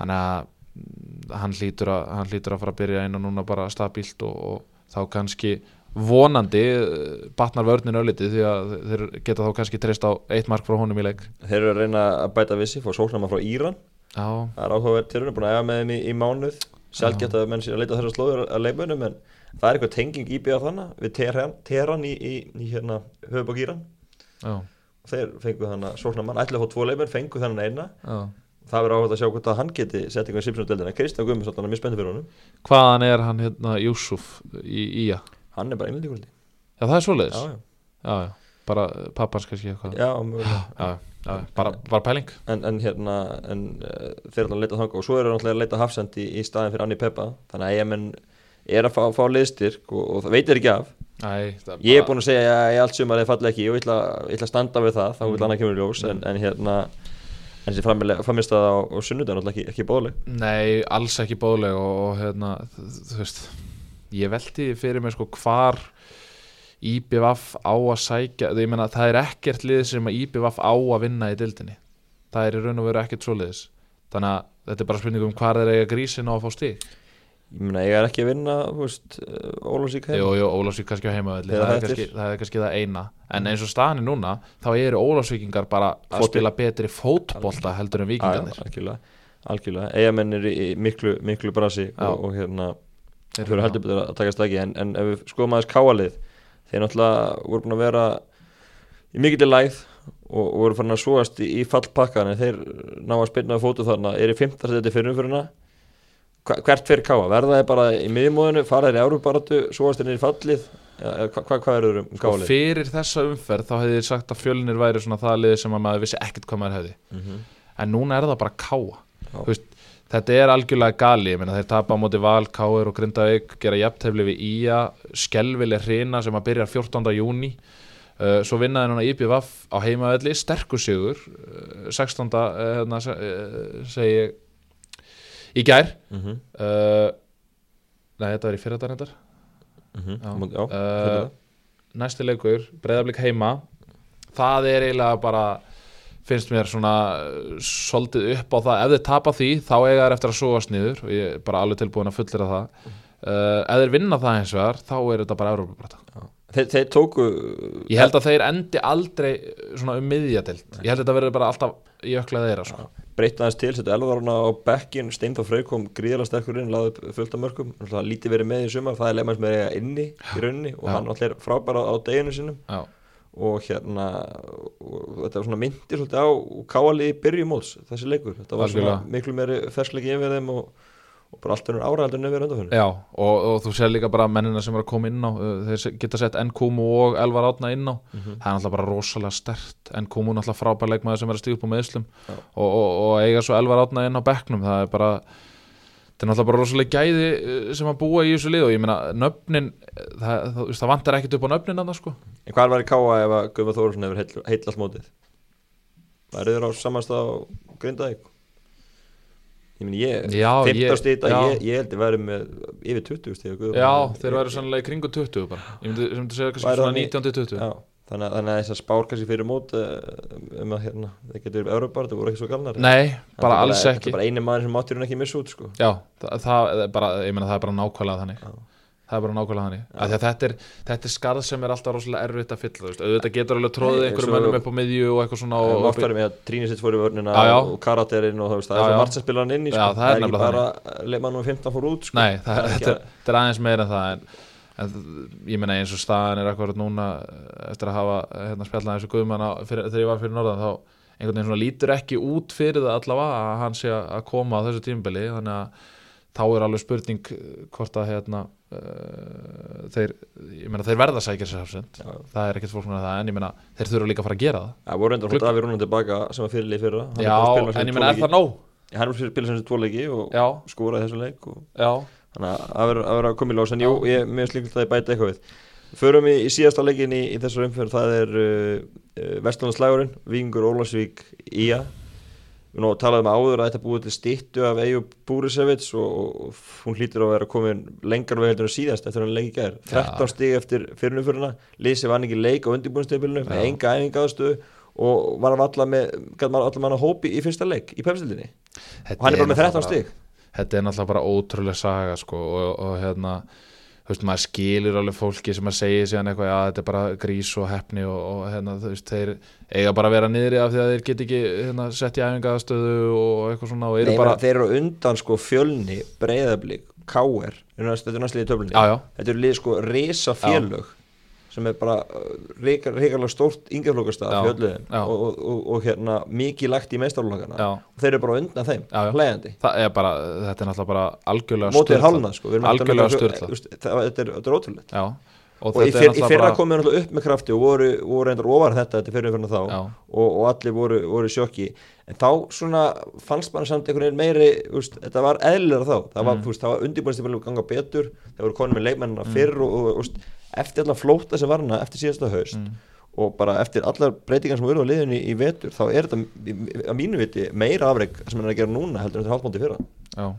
Speaker 2: Þannig að mm, hann hlýtur að, hann hlýtur að fara að byrja inn og núna bara stabílt og, og þá kannski vonandi eh, batnar vörnin ölliti því að þeir geta þá kannski treyst á eitt mark frá honum í leik.
Speaker 1: Þeir eru að reyna að bæta vissi, fór sóknarma frá Íran.
Speaker 2: Já,
Speaker 1: það er áhugaverð til raun, búin að ega með þeim í, mánuð. Sjálfgett að menn sér að leita þessar slóður að leikmönum en það er eitthvað tenging í byggja þannig við Teheran, Teheran í, í, í hérna höfubók Íran.
Speaker 2: Já,
Speaker 1: þeir fengu þannig sóknarmann, ætlaði að fá tvo leikmenn fengu þannig eina.
Speaker 2: Já.
Speaker 1: Það verður áhugaverð að sjá hvort að hann geti sett einhvern Simpsons-deldina, Kristján Guðmundsson hann er mjög spennið fyrir honum,
Speaker 2: Hvaðan er hann hérna Júsuf í Ía?
Speaker 1: Hann er bara einlendinguldi
Speaker 2: Já, það er svoleiðis?
Speaker 1: Já,
Speaker 2: já, bara pappans kannski eitthvað.
Speaker 1: Já, já, mögulega.
Speaker 2: já, já, bara, bara pæling.
Speaker 1: En, en hérna en, uh, þeir eru að leita þanga og svo eru að leita hafsendi í, í staðin fyrir Anni Peppa. Þannig að menn er að fá, fá liðstyrk og, og það veitir ekki af.
Speaker 2: Æ,
Speaker 1: ég er búin að segja að ég allt sumar þeir falla ekki. Og ég ætla, ég ætla að standa við það. Þá vil
Speaker 2: Mm.
Speaker 1: annað kemur ljós. En, en hérna en þessi framist að á, á er náttúrulega ekki, ekki bóðleg
Speaker 2: Nei, alls ekki bóðleg og, og hérna, þú veist ég velti fyrir mig sko hvar IBVF á að sækja meina það er ekkert lið sem IBVF á að vinna í dildinni það er í raun og veru ekkert svoleiðis. Þannig að þetta er bara spurning um hvar þeir eiga grísin á að fá stík
Speaker 1: ég meina ég er ekki að vinna þú veist, Ólafsík
Speaker 2: Jú, jú, Ólafsvík kannski á heimavelli. Það, er
Speaker 1: er-
Speaker 2: kannski, það er kannski það eina. En eins og staðan er núna þá eru Ólafsvíkingar bara að
Speaker 1: Fótbolta.
Speaker 2: spila betri fótbolta heldur en vikingarnir
Speaker 1: algjörlega, algjörlega. Eigamenn er í, miklu, miklu brasi og, og hérna
Speaker 2: Þeir
Speaker 1: eru heldur betur að taka stæki en, en ef við skoðum aðeins káalið þeir náttúrulega voru búin að vera í mikill læð og, og voru farin að svoast í, í fallpakkan en þeir ná að spilna á fótu þarna er í 15. seti fyrir umfyrirna hvert fyrir káa, verða þeir bara í miðjumóðinu, fara þeir í árubaratu svoast þeir niður í fallið ja, hva, hva, hvað eru um
Speaker 2: sko,
Speaker 1: káalið?
Speaker 2: fyrir þessa umferð þá hefði ég sagt að fjölnir væri svona það liði sem að maður vissi ekkert hvað maður hefði
Speaker 1: Mm -hmm.
Speaker 2: en núna er það bara káa
Speaker 1: Já.
Speaker 2: Þú veist, þetta er algjörlega gali ég meina, þeir tapa á móti val, káir og grindavík gera jafntefli við Ía skelvileg hrina sem að byrja 14. júni uh, svo vinnaði núna IPVF á heimavelli, sterkur sigur uh, 16. Uh, hérna, se- uh, segi ég í gær
Speaker 1: Mm -hmm.
Speaker 2: nei, þetta var í fyrradag reyndar Já.
Speaker 1: Mhm. já,
Speaker 2: Uh, næsti leikur, breyðablík heima það er eiginlega bara finnst mér svona uh, svolítið upp á það, ef þeir tapa því þá eiga þær eftir að sóast niður og ég er bara alveg tilbúin að fullera það. Uh, ef þeir vinna það eins vegar þá er þetta bara Európa-brata
Speaker 1: þeir, þeir tóku
Speaker 2: ég held að þeir endi aldrei svona um miðjadild, ég held að þetta verður bara alltaf í öklaði þeirra sko.
Speaker 1: breytta aðeins til, setja elvarna á bekkin Steinþór Frey kom gríðalega sterkur inn laði upp fullt af mörgum, Náttúrulega lítið verið með í sumar það er leimans með og hérna og þetta var svona myndir svolítið á káali í byrjumóls þessi leikur, þetta var svona
Speaker 2: Algjörlega.
Speaker 1: miklu meiri fersleiki yfir þeim og, og bara allt önnur ára heldur en yfir undanfjörn
Speaker 2: Já og, og þú sér líka bara mennina sem er að koma inn á uh, þeir geta sett Nkumu og Elvar Átna inn á.
Speaker 1: Mhm.
Speaker 2: það er náttúrulega bara rosalega stert Nkumu náttúrulega frábær leikmaður sem er að stíða upp á meðslum og, og eiga svo Elvar Átna inn á bekknum það er bara þetta er náttúrulega bara rosalega gæði uh, sem að búa í þessu lið og ég meina nöfnin það, það, það, vantar ekkert upp á nöfnin annars sko.
Speaker 1: En hvað var í káa ef að Guðmund Þóruðsson hefur heill, heillast mótið? Værið þér á samanstað á Grindavík? Ég meni ég,
Speaker 2: Já,
Speaker 1: 15
Speaker 2: ég-
Speaker 1: stíð ég, ég held ég væri með yfir 20 stíð
Speaker 2: Já, þeir væri sannlega í kringu 20 bara. Ég myndi, segja kannski svona
Speaker 1: þannig-
Speaker 2: 19 til 20
Speaker 1: Já, þannig að, þessar spár kannski fyrir mót uh, um að hérna, það getur verið Európar, það voru ekki svo galnar.
Speaker 2: Nei, bara alls
Speaker 1: Þetta
Speaker 2: ekki.
Speaker 1: er bara eini maður sem máttir hún ekki missa út sko.
Speaker 2: Já, það, það, er bara, ég meina það er bara nákvæmlega þannig.
Speaker 1: Já.
Speaker 2: Það er bara nákvæmlega þannig. Að þetta er, þetta er skarð sem er alltaf rosalega erfitt að fylla þú veist. auðvitað getur alveg tróðið einhverjum mönnum upp á miðju og eitthvað svona og,
Speaker 1: oft verið með að Tríni sitt fór í vörnina
Speaker 2: Já, já.
Speaker 1: og karakterinn og það
Speaker 2: það er
Speaker 1: ekki
Speaker 2: nefnilega
Speaker 1: bara leifmann og 15 fór út.
Speaker 2: Nei, það,
Speaker 1: Það ekki
Speaker 2: þetta, þetta aðeins meira en það ég meina eins og staðan er akkurat núna eh, eftir að hafa hérna, spjallað þessu guðmann á, fyrir, þegar ég var fyrir norðan þá einhvern veginn svona lítur ekki út fyrir það allavega að hann sé að koma á þessu tímbili þannig að þá er alveg spurning eh, hvort að hérna uh, þeir, ég meina þeir verða að sækja sér hafsend,
Speaker 1: Já.
Speaker 2: það er ekkert fólk með það en ég meina þeir þurfa líka að fara að gera það.
Speaker 1: Það voru endur að Davíð Rúnan tilbaka sem var fyrirlið Hann er
Speaker 2: Já,
Speaker 1: að
Speaker 2: en ég meina er það nóg?
Speaker 1: Hann er búin að spila sem tvo leiki og
Speaker 2: Já,
Speaker 1: skoraði þessu leik og
Speaker 2: já,
Speaker 1: Þannig að það verður- að koma í ljós. En jú, ég er mjög slíkt að ég bæta eitthvað við. Förum í, í síðasta leikin í, í þessar umferð. Það er uh, uh, Vestlandslægurinn Vingur Ólasvík Ía. Við nú talaðum áður að þetta búið til stýttu af Eyjub Búrisevits og, og hún hlýtur að vera komin lengar við heldur en síðast eftir hann leik í gær. 13 stig eftir fyrirnumfyrirna Lýsi vann ekki leik á undirbúinstefilinu með
Speaker 2: enga
Speaker 1: æfingaðstöðu og var að valla með, gæt maður allar manna hópi í fyrsta leik í pefstildinni og hann er bara með 13 stig
Speaker 2: þetta er náttúrulega bara ótrúlega saga sko, og, og hérna þú veist, maður skilur alveg fólki sem að segja síðan eitthvað, já þetta er bara grís og hefni og, og hérna, þú veist, þeir eiga bara að vera niðri af því að þeir get ekki hérna, sett í æfingaðastöðu og eitthvað svona og
Speaker 1: Nei,
Speaker 2: bara,
Speaker 1: þeir eru undan sko fjölni, breyðablík, káer þetta er næst liðið töflunni. Þetta eru liðið sko risa félög sem er bara ríkarlega stórt yngjaflokastað
Speaker 2: já.
Speaker 1: og, og, og, og hérna mikið lagt í meistarlokana og þeir eru bara undan þeim, hlægandi
Speaker 2: þetta er náttúrulega bara algjörlega
Speaker 1: mótið er
Speaker 2: sturlað.
Speaker 1: hálnað sko.
Speaker 2: Algjörlega
Speaker 1: það- þetta er, er
Speaker 2: já, og,
Speaker 1: í, fyrra komum við náttúrulega upp með krafti og voru, voru reyndar ofar þetta þetta fyrir fyrir þá. Og, og allir voru, voru sjokki. En þá svona fannst mann samt einhvern veginn meiri úst, þetta var eðlilega þá. Það var,
Speaker 2: Mm.
Speaker 1: mm. var undirbúinstipilum ganga betur. Það voru konum með leikmennina
Speaker 2: Mm.
Speaker 1: fyrr og, og eftir allar flóta sem var hana eftir síðasta haust
Speaker 2: mm,
Speaker 1: og bara eftir allar breytingar sem voru á liðinni í vetur þá er þetta að mínu viti meira afreg sem hann er að gera núna heldur en þetta hálfmóti fyrra.
Speaker 2: Já.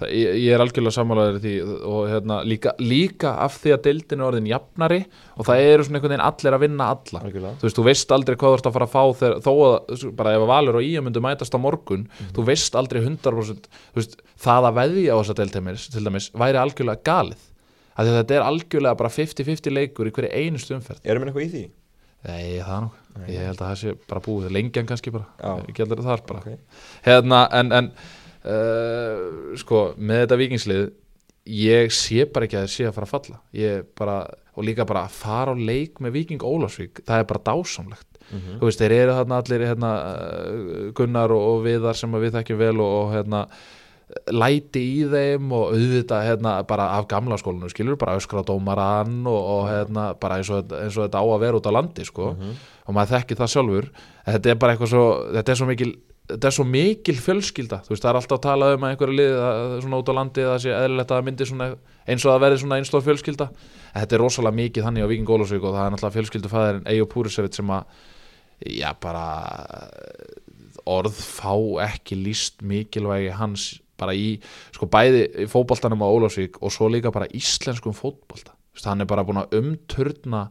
Speaker 2: Það, ég, ég er algjörlega sammálaður því og hérna, líka, líka af því að deildin er orðin jafnari og það eru svona einhvern veginn allir að vinna alla.
Speaker 1: Algjörlega.
Speaker 2: þú veist, þú veist aldrei hvað þú ert að fara að fá þegar, þó að, bara ef að Valur og Ía myndu mætast á morgun, þú veist aldrei 100% þú veist, það að veðja á þessa deildteimis til dæmis, væri algjörlega galið að þetta er algjörlega bara 50-50 leikur í hverju einustu umferð.
Speaker 1: Erum við eitthvað í því?
Speaker 2: Nei, það er nú, ég held að það sé bara búið lengjan kannski bara, ég heldur það bara.
Speaker 1: Okay.
Speaker 2: hérna, en, en uh, sko, með þetta vikingslið ég sé bara ekki að þeir sé að fara að falla. Ég bara, og líka bara að fara á leik með Viking Ólafsvík, það er bara dásamlegt.
Speaker 1: Mhm.
Speaker 2: þú veist, þeir eru þarna allir hérna, uh, Gunnar og, og Viðar sem að við þekkjum vel og, og hérna læti í þeim og auðvitað hérna, bara af gamla skólinu skilur bara öskra dómaran og, og hérna, bara eins og, eins og þetta á að vera út á landi sko,
Speaker 1: Mhm.
Speaker 2: og maður þekki það sjálfur. Þetta er bara eitthvað svo þetta er svo mikil, er svo mikil fjölskylda. Veist, það er alltaf að tala um að einhverju lið að, svona út á landi það sé eðlilegt að það myndi svona, eins og það verði svona einstóð fjölskylda. En þetta er rosalega mikið þannig á Víking Ólafsvík og það er náttúrulega fjölskyldufæðurinn Eyjó Púrisevit sem að já bara orð fá ekki líst mikilvægi hans bara í, sko bæði í fótboltanum á Ólafsvík og svo líka bara íslenskum fótbolta. Þú veist, hann er bara búin að umturna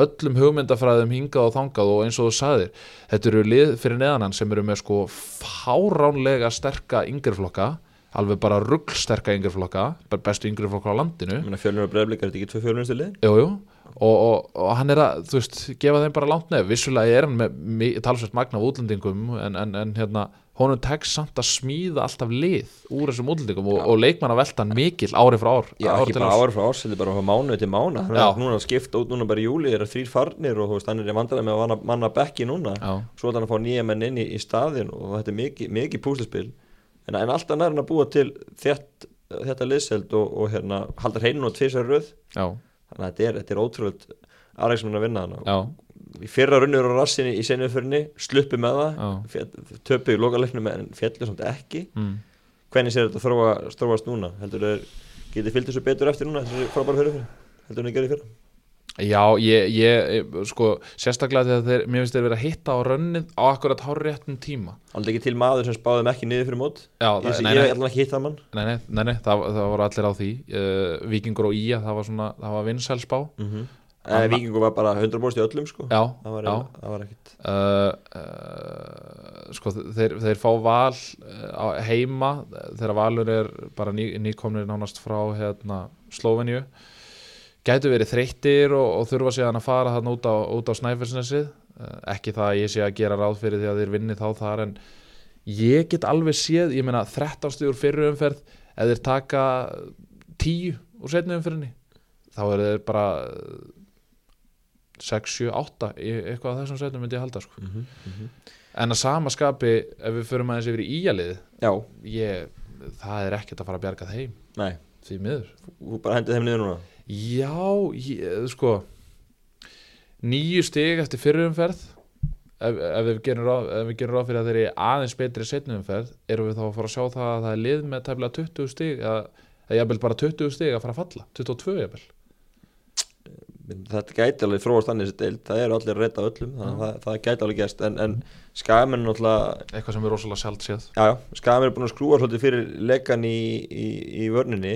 Speaker 2: öllum hugmyndafræðum hingað og þangað og eins og þú sagðir, þetta eru lið fyrir neðan hann sem eru með sko fáránlega sterka yngreflokka alveg bara ruggsterka yngreflokka bestu yngreflokka á landinu.
Speaker 1: Fjölnir og breyðblik er þetta ekki tvö fjölnirstu lið?
Speaker 2: Jú, jú, og, og, og hann er að, þú veist, gefa þeim bara langt nefn, vissulega er hann með talsvægt magna útlendingum, en, en, en hérna, honum tekst samt að smíða alltaf lið úr þessum útlendingum og, og leikmann að velta mikil ári frá ár,
Speaker 1: Já,
Speaker 2: ári
Speaker 1: ekki bara
Speaker 2: árs.
Speaker 1: ári frá árs, þetta er bara frá mánuði til mánu er núna skipta út núna bara í júli, það eru þrýr farnir og þú veist, hann er í vandalega með að manna, manna bekki núna.
Speaker 2: Já,
Speaker 1: svo er hann að fá nýja menn inn í, í staðin og þetta er mikið, mikið púslispil en, en alltaf nær hann að búa til þett, þetta liðseld og, og hérna, halda hreinu og tvisar röð.
Speaker 2: Já,
Speaker 1: þannig að þetta er, er ótrúlega aðreiksmenn að vinna í fyrra runnur á rassinni í senjöförni sluppi með það, töpuðu í lokaleiknum en fjallu samt ekki.
Speaker 2: Mm.
Speaker 1: hvernig sér þetta þróa, þróast núna? Heldur þau getið fyllt þessu betur eftir núna þessu frábæra fyrir fyrir heldur þau gerði fyrra?
Speaker 2: Já ég, ég, sko, sérstaklega þegar þeir, mér finnst þeir vera að hitta á rönnið á akkurat háréttum tíma.
Speaker 1: aldrei ekki til maður sem spáðum ekki niður fyrir mót.
Speaker 2: Já,
Speaker 1: ég,
Speaker 2: það,
Speaker 1: ég,
Speaker 2: nei,
Speaker 1: ég
Speaker 2: nei,
Speaker 1: hef allan ekki hitt það mann.
Speaker 2: Nei, nei, nei, nei það, það voru allir á því, uh, Víkingur og Ía, það var svona, það var vinsælspá,
Speaker 1: mm -hmm. En Víkingur var bara 100% í öllum sko.
Speaker 2: Já,
Speaker 1: Það var,
Speaker 2: já.
Speaker 1: það var ekkit
Speaker 2: uh, uh, sko þeir, þeir fá val uh, heima þegar valur er bara ný, nýkomnir nánast frá hérna, Slóveníu. Gætu verið þreyttir og, og þurfa síðan að fara þarna út á, á Snæfellsnesið. Uh, ekki það að ég sé að gera ráð fyrir því að þeir vinni þá þar en ég get alveg séð, ég meina 13 stugur fyrir umferð ef þeir taka 10 úr setni umferðinni þá eru þeir bara 6, 7, 8 í eitthvað af þessum setnum myndi ég halda sko.
Speaker 1: mm -hmm.
Speaker 2: en að sama skapi ef við förum aðeins yfir í íjalið ég, það er ekkert að fara að bjarga þeim.
Speaker 1: Nei,
Speaker 2: því miður.
Speaker 1: Þú bara hendið þeim niður núna?
Speaker 2: Já, ég, sko nýju stig eftir fyrirumferð ef, ef, við gerum ráð, fyrir að þeir eru aðeins betri setnumferð erum við þá að fara að sjá það að það er lið með tæmlega 20 stig eða, eða jafnvel bara 20 stig að fara að falla. 22 jafnvel
Speaker 1: Þetta gæti alveg þróast þannig þessi deild. Það eru allir að reyta öllum Þannig að það, það gæti alveg gæst En, en skagamenn náttúrulega
Speaker 2: eitthvað sem er rosalega sjálft séð
Speaker 1: skagamenn er búin að skrúa svolítið fyrir lekan í, í, í vörninni.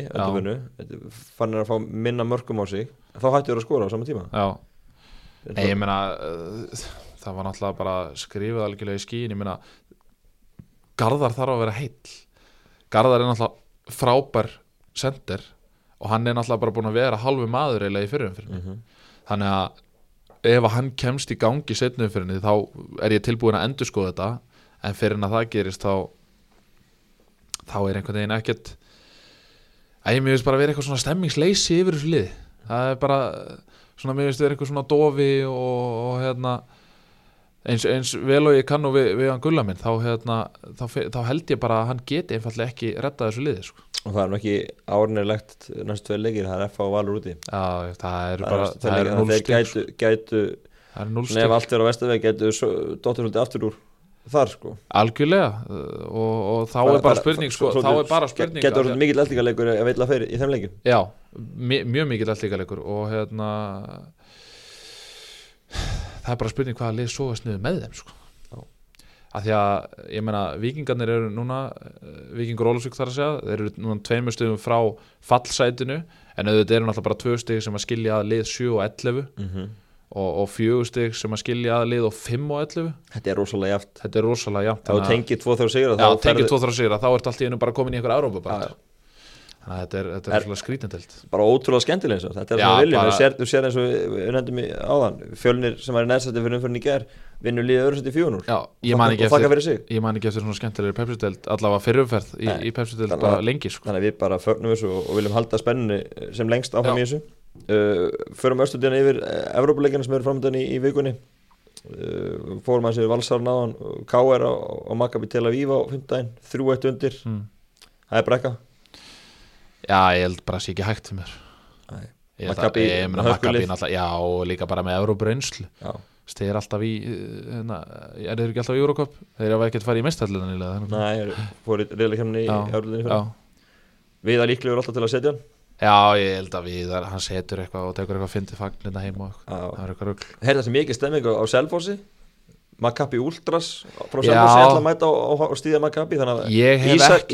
Speaker 1: Fann er að fá minna mörgum á sig. Þá hættu þér að skora á sama tíma.
Speaker 2: Já. Nei, ég meina uh, það var náttúrulega bara skrifið algjörlega í skíin, ég meina Garðar þarf að vera heill. Garðar er náttúrulega frábær sender og hann er náttúrulega bara búin að vera halvu maður eiginlega í fyrirum fyrir
Speaker 1: Mhm.
Speaker 2: þannig að ef að hann kemst í gangi í setnum fyrir þá er ég tilbúin að endur skoða þetta. En fyrir en að það gerist þá þá er einhvern veginn ekkert að ég mér veist bara vera eitthvað svona stemmingsleysi yfir þessu lið það er bara svona mér veist vera eitthvað svona dofi og, og hérna eins, eins vel og ég kann og við, við hann gulla minn þá, hérna, þá, þá held ég bara að hann geti einfallega ekki rettað þessu liði sko.
Speaker 1: Og það er nú ekki árinirlegt næstu tvei leikir Það er F á Valur úti.
Speaker 2: Já, það er
Speaker 1: Það
Speaker 2: bara
Speaker 1: er,
Speaker 2: það er
Speaker 1: það gætu, gætu
Speaker 2: það er
Speaker 1: Svona ef
Speaker 2: stig
Speaker 1: allt er á vestaveg gætu Dóttur svolítið aftur úr þar sko.
Speaker 2: Algjörlega og, og þá
Speaker 1: Það-
Speaker 2: er bara
Speaker 1: það-
Speaker 2: spurning sko, þá er bara spurning
Speaker 1: Gætu
Speaker 2: af því
Speaker 1: orðið
Speaker 2: að-
Speaker 1: eitthvað fyrir í þeim leikum
Speaker 2: Já, mjög mikill allíkalegur og hérna það er bara spurning hvaða lið sóast niður með þeim sko. Að því að ég meina vikingarnir eru núna eh, vikingur Ólusvík þar að segja þeir eru núna tveimur stöðum frá fallsætinu en auðvitað eru náttúrulega bara tvö stig sem að skilja að lið 7 og 11
Speaker 1: mm -hmm.
Speaker 2: og, og fjögur stig sem að skilja að lið og 5 og 11
Speaker 1: Þetta er rosalega jaft
Speaker 2: þetta er rosalega jafnt
Speaker 1: Ef þú tengir tvo
Speaker 2: tengið tvo þrjá sigra, þá ertu allt í einu bara komin í einhver Európa
Speaker 1: Já, já.
Speaker 2: Þannig að þetta er, þetta
Speaker 1: Er-
Speaker 2: er rosalega skrítendelt
Speaker 1: bara ótrúlega skemmtileg eins og þetta. Er
Speaker 2: Já,
Speaker 1: svona viljum,
Speaker 2: bara-
Speaker 1: þú sér, eins og við nefndum í áðan, fjölnir sem var í næðsætti fyrir umfyrin í ger, vinnur líðið öðru sætti fjónur
Speaker 2: Já, ég man ekki
Speaker 1: og
Speaker 2: eftir
Speaker 1: fyrir sig.
Speaker 2: ég man ekki eftir svona skemmtilegri pepsudeld allavega fyrirferð í, í
Speaker 1: þannig
Speaker 2: bara lengi sko.
Speaker 1: þannig að við bara fögnum þessu og, og viljum halda spennunni sem lengst áfram
Speaker 2: Já.
Speaker 1: í þessu. Uh, förum östudina yfir uh, Evrópuleikina sem eru framöndan í, í vikunni. Uh, fórum að sér Valsar náðan KR á Maccabi Tel Aviv á 15, 3-1 undir.
Speaker 2: Mm.
Speaker 1: það er brekka
Speaker 2: Já, ég held bara að sé ekki hægt fyrir mér. Ég að- ég
Speaker 1: hörkulið.
Speaker 2: Maccabi náttúrulega Já, og líka bara með Európa reynslu
Speaker 1: Já.
Speaker 2: Þeir eru alltaf í eh, hérna, Er þeir ekki alltaf í Eurocup? Þeir hafa ekkert farið í mestallina
Speaker 1: Nei, fóru reyðlega kemni í fyrir við að líklegur alltaf til að setja hann
Speaker 2: Já, ég held að við, hann setur eitthvað og tekur eitthvað fyndið fagn hérna heima og eitthvað.
Speaker 1: Já.
Speaker 2: það er eitthvað rugl
Speaker 1: Heyrða sem mikið stemming á, á Selfossi Maccabi Ultras frá. Selfossi ætla að mæta á stíða Maccabi þannig að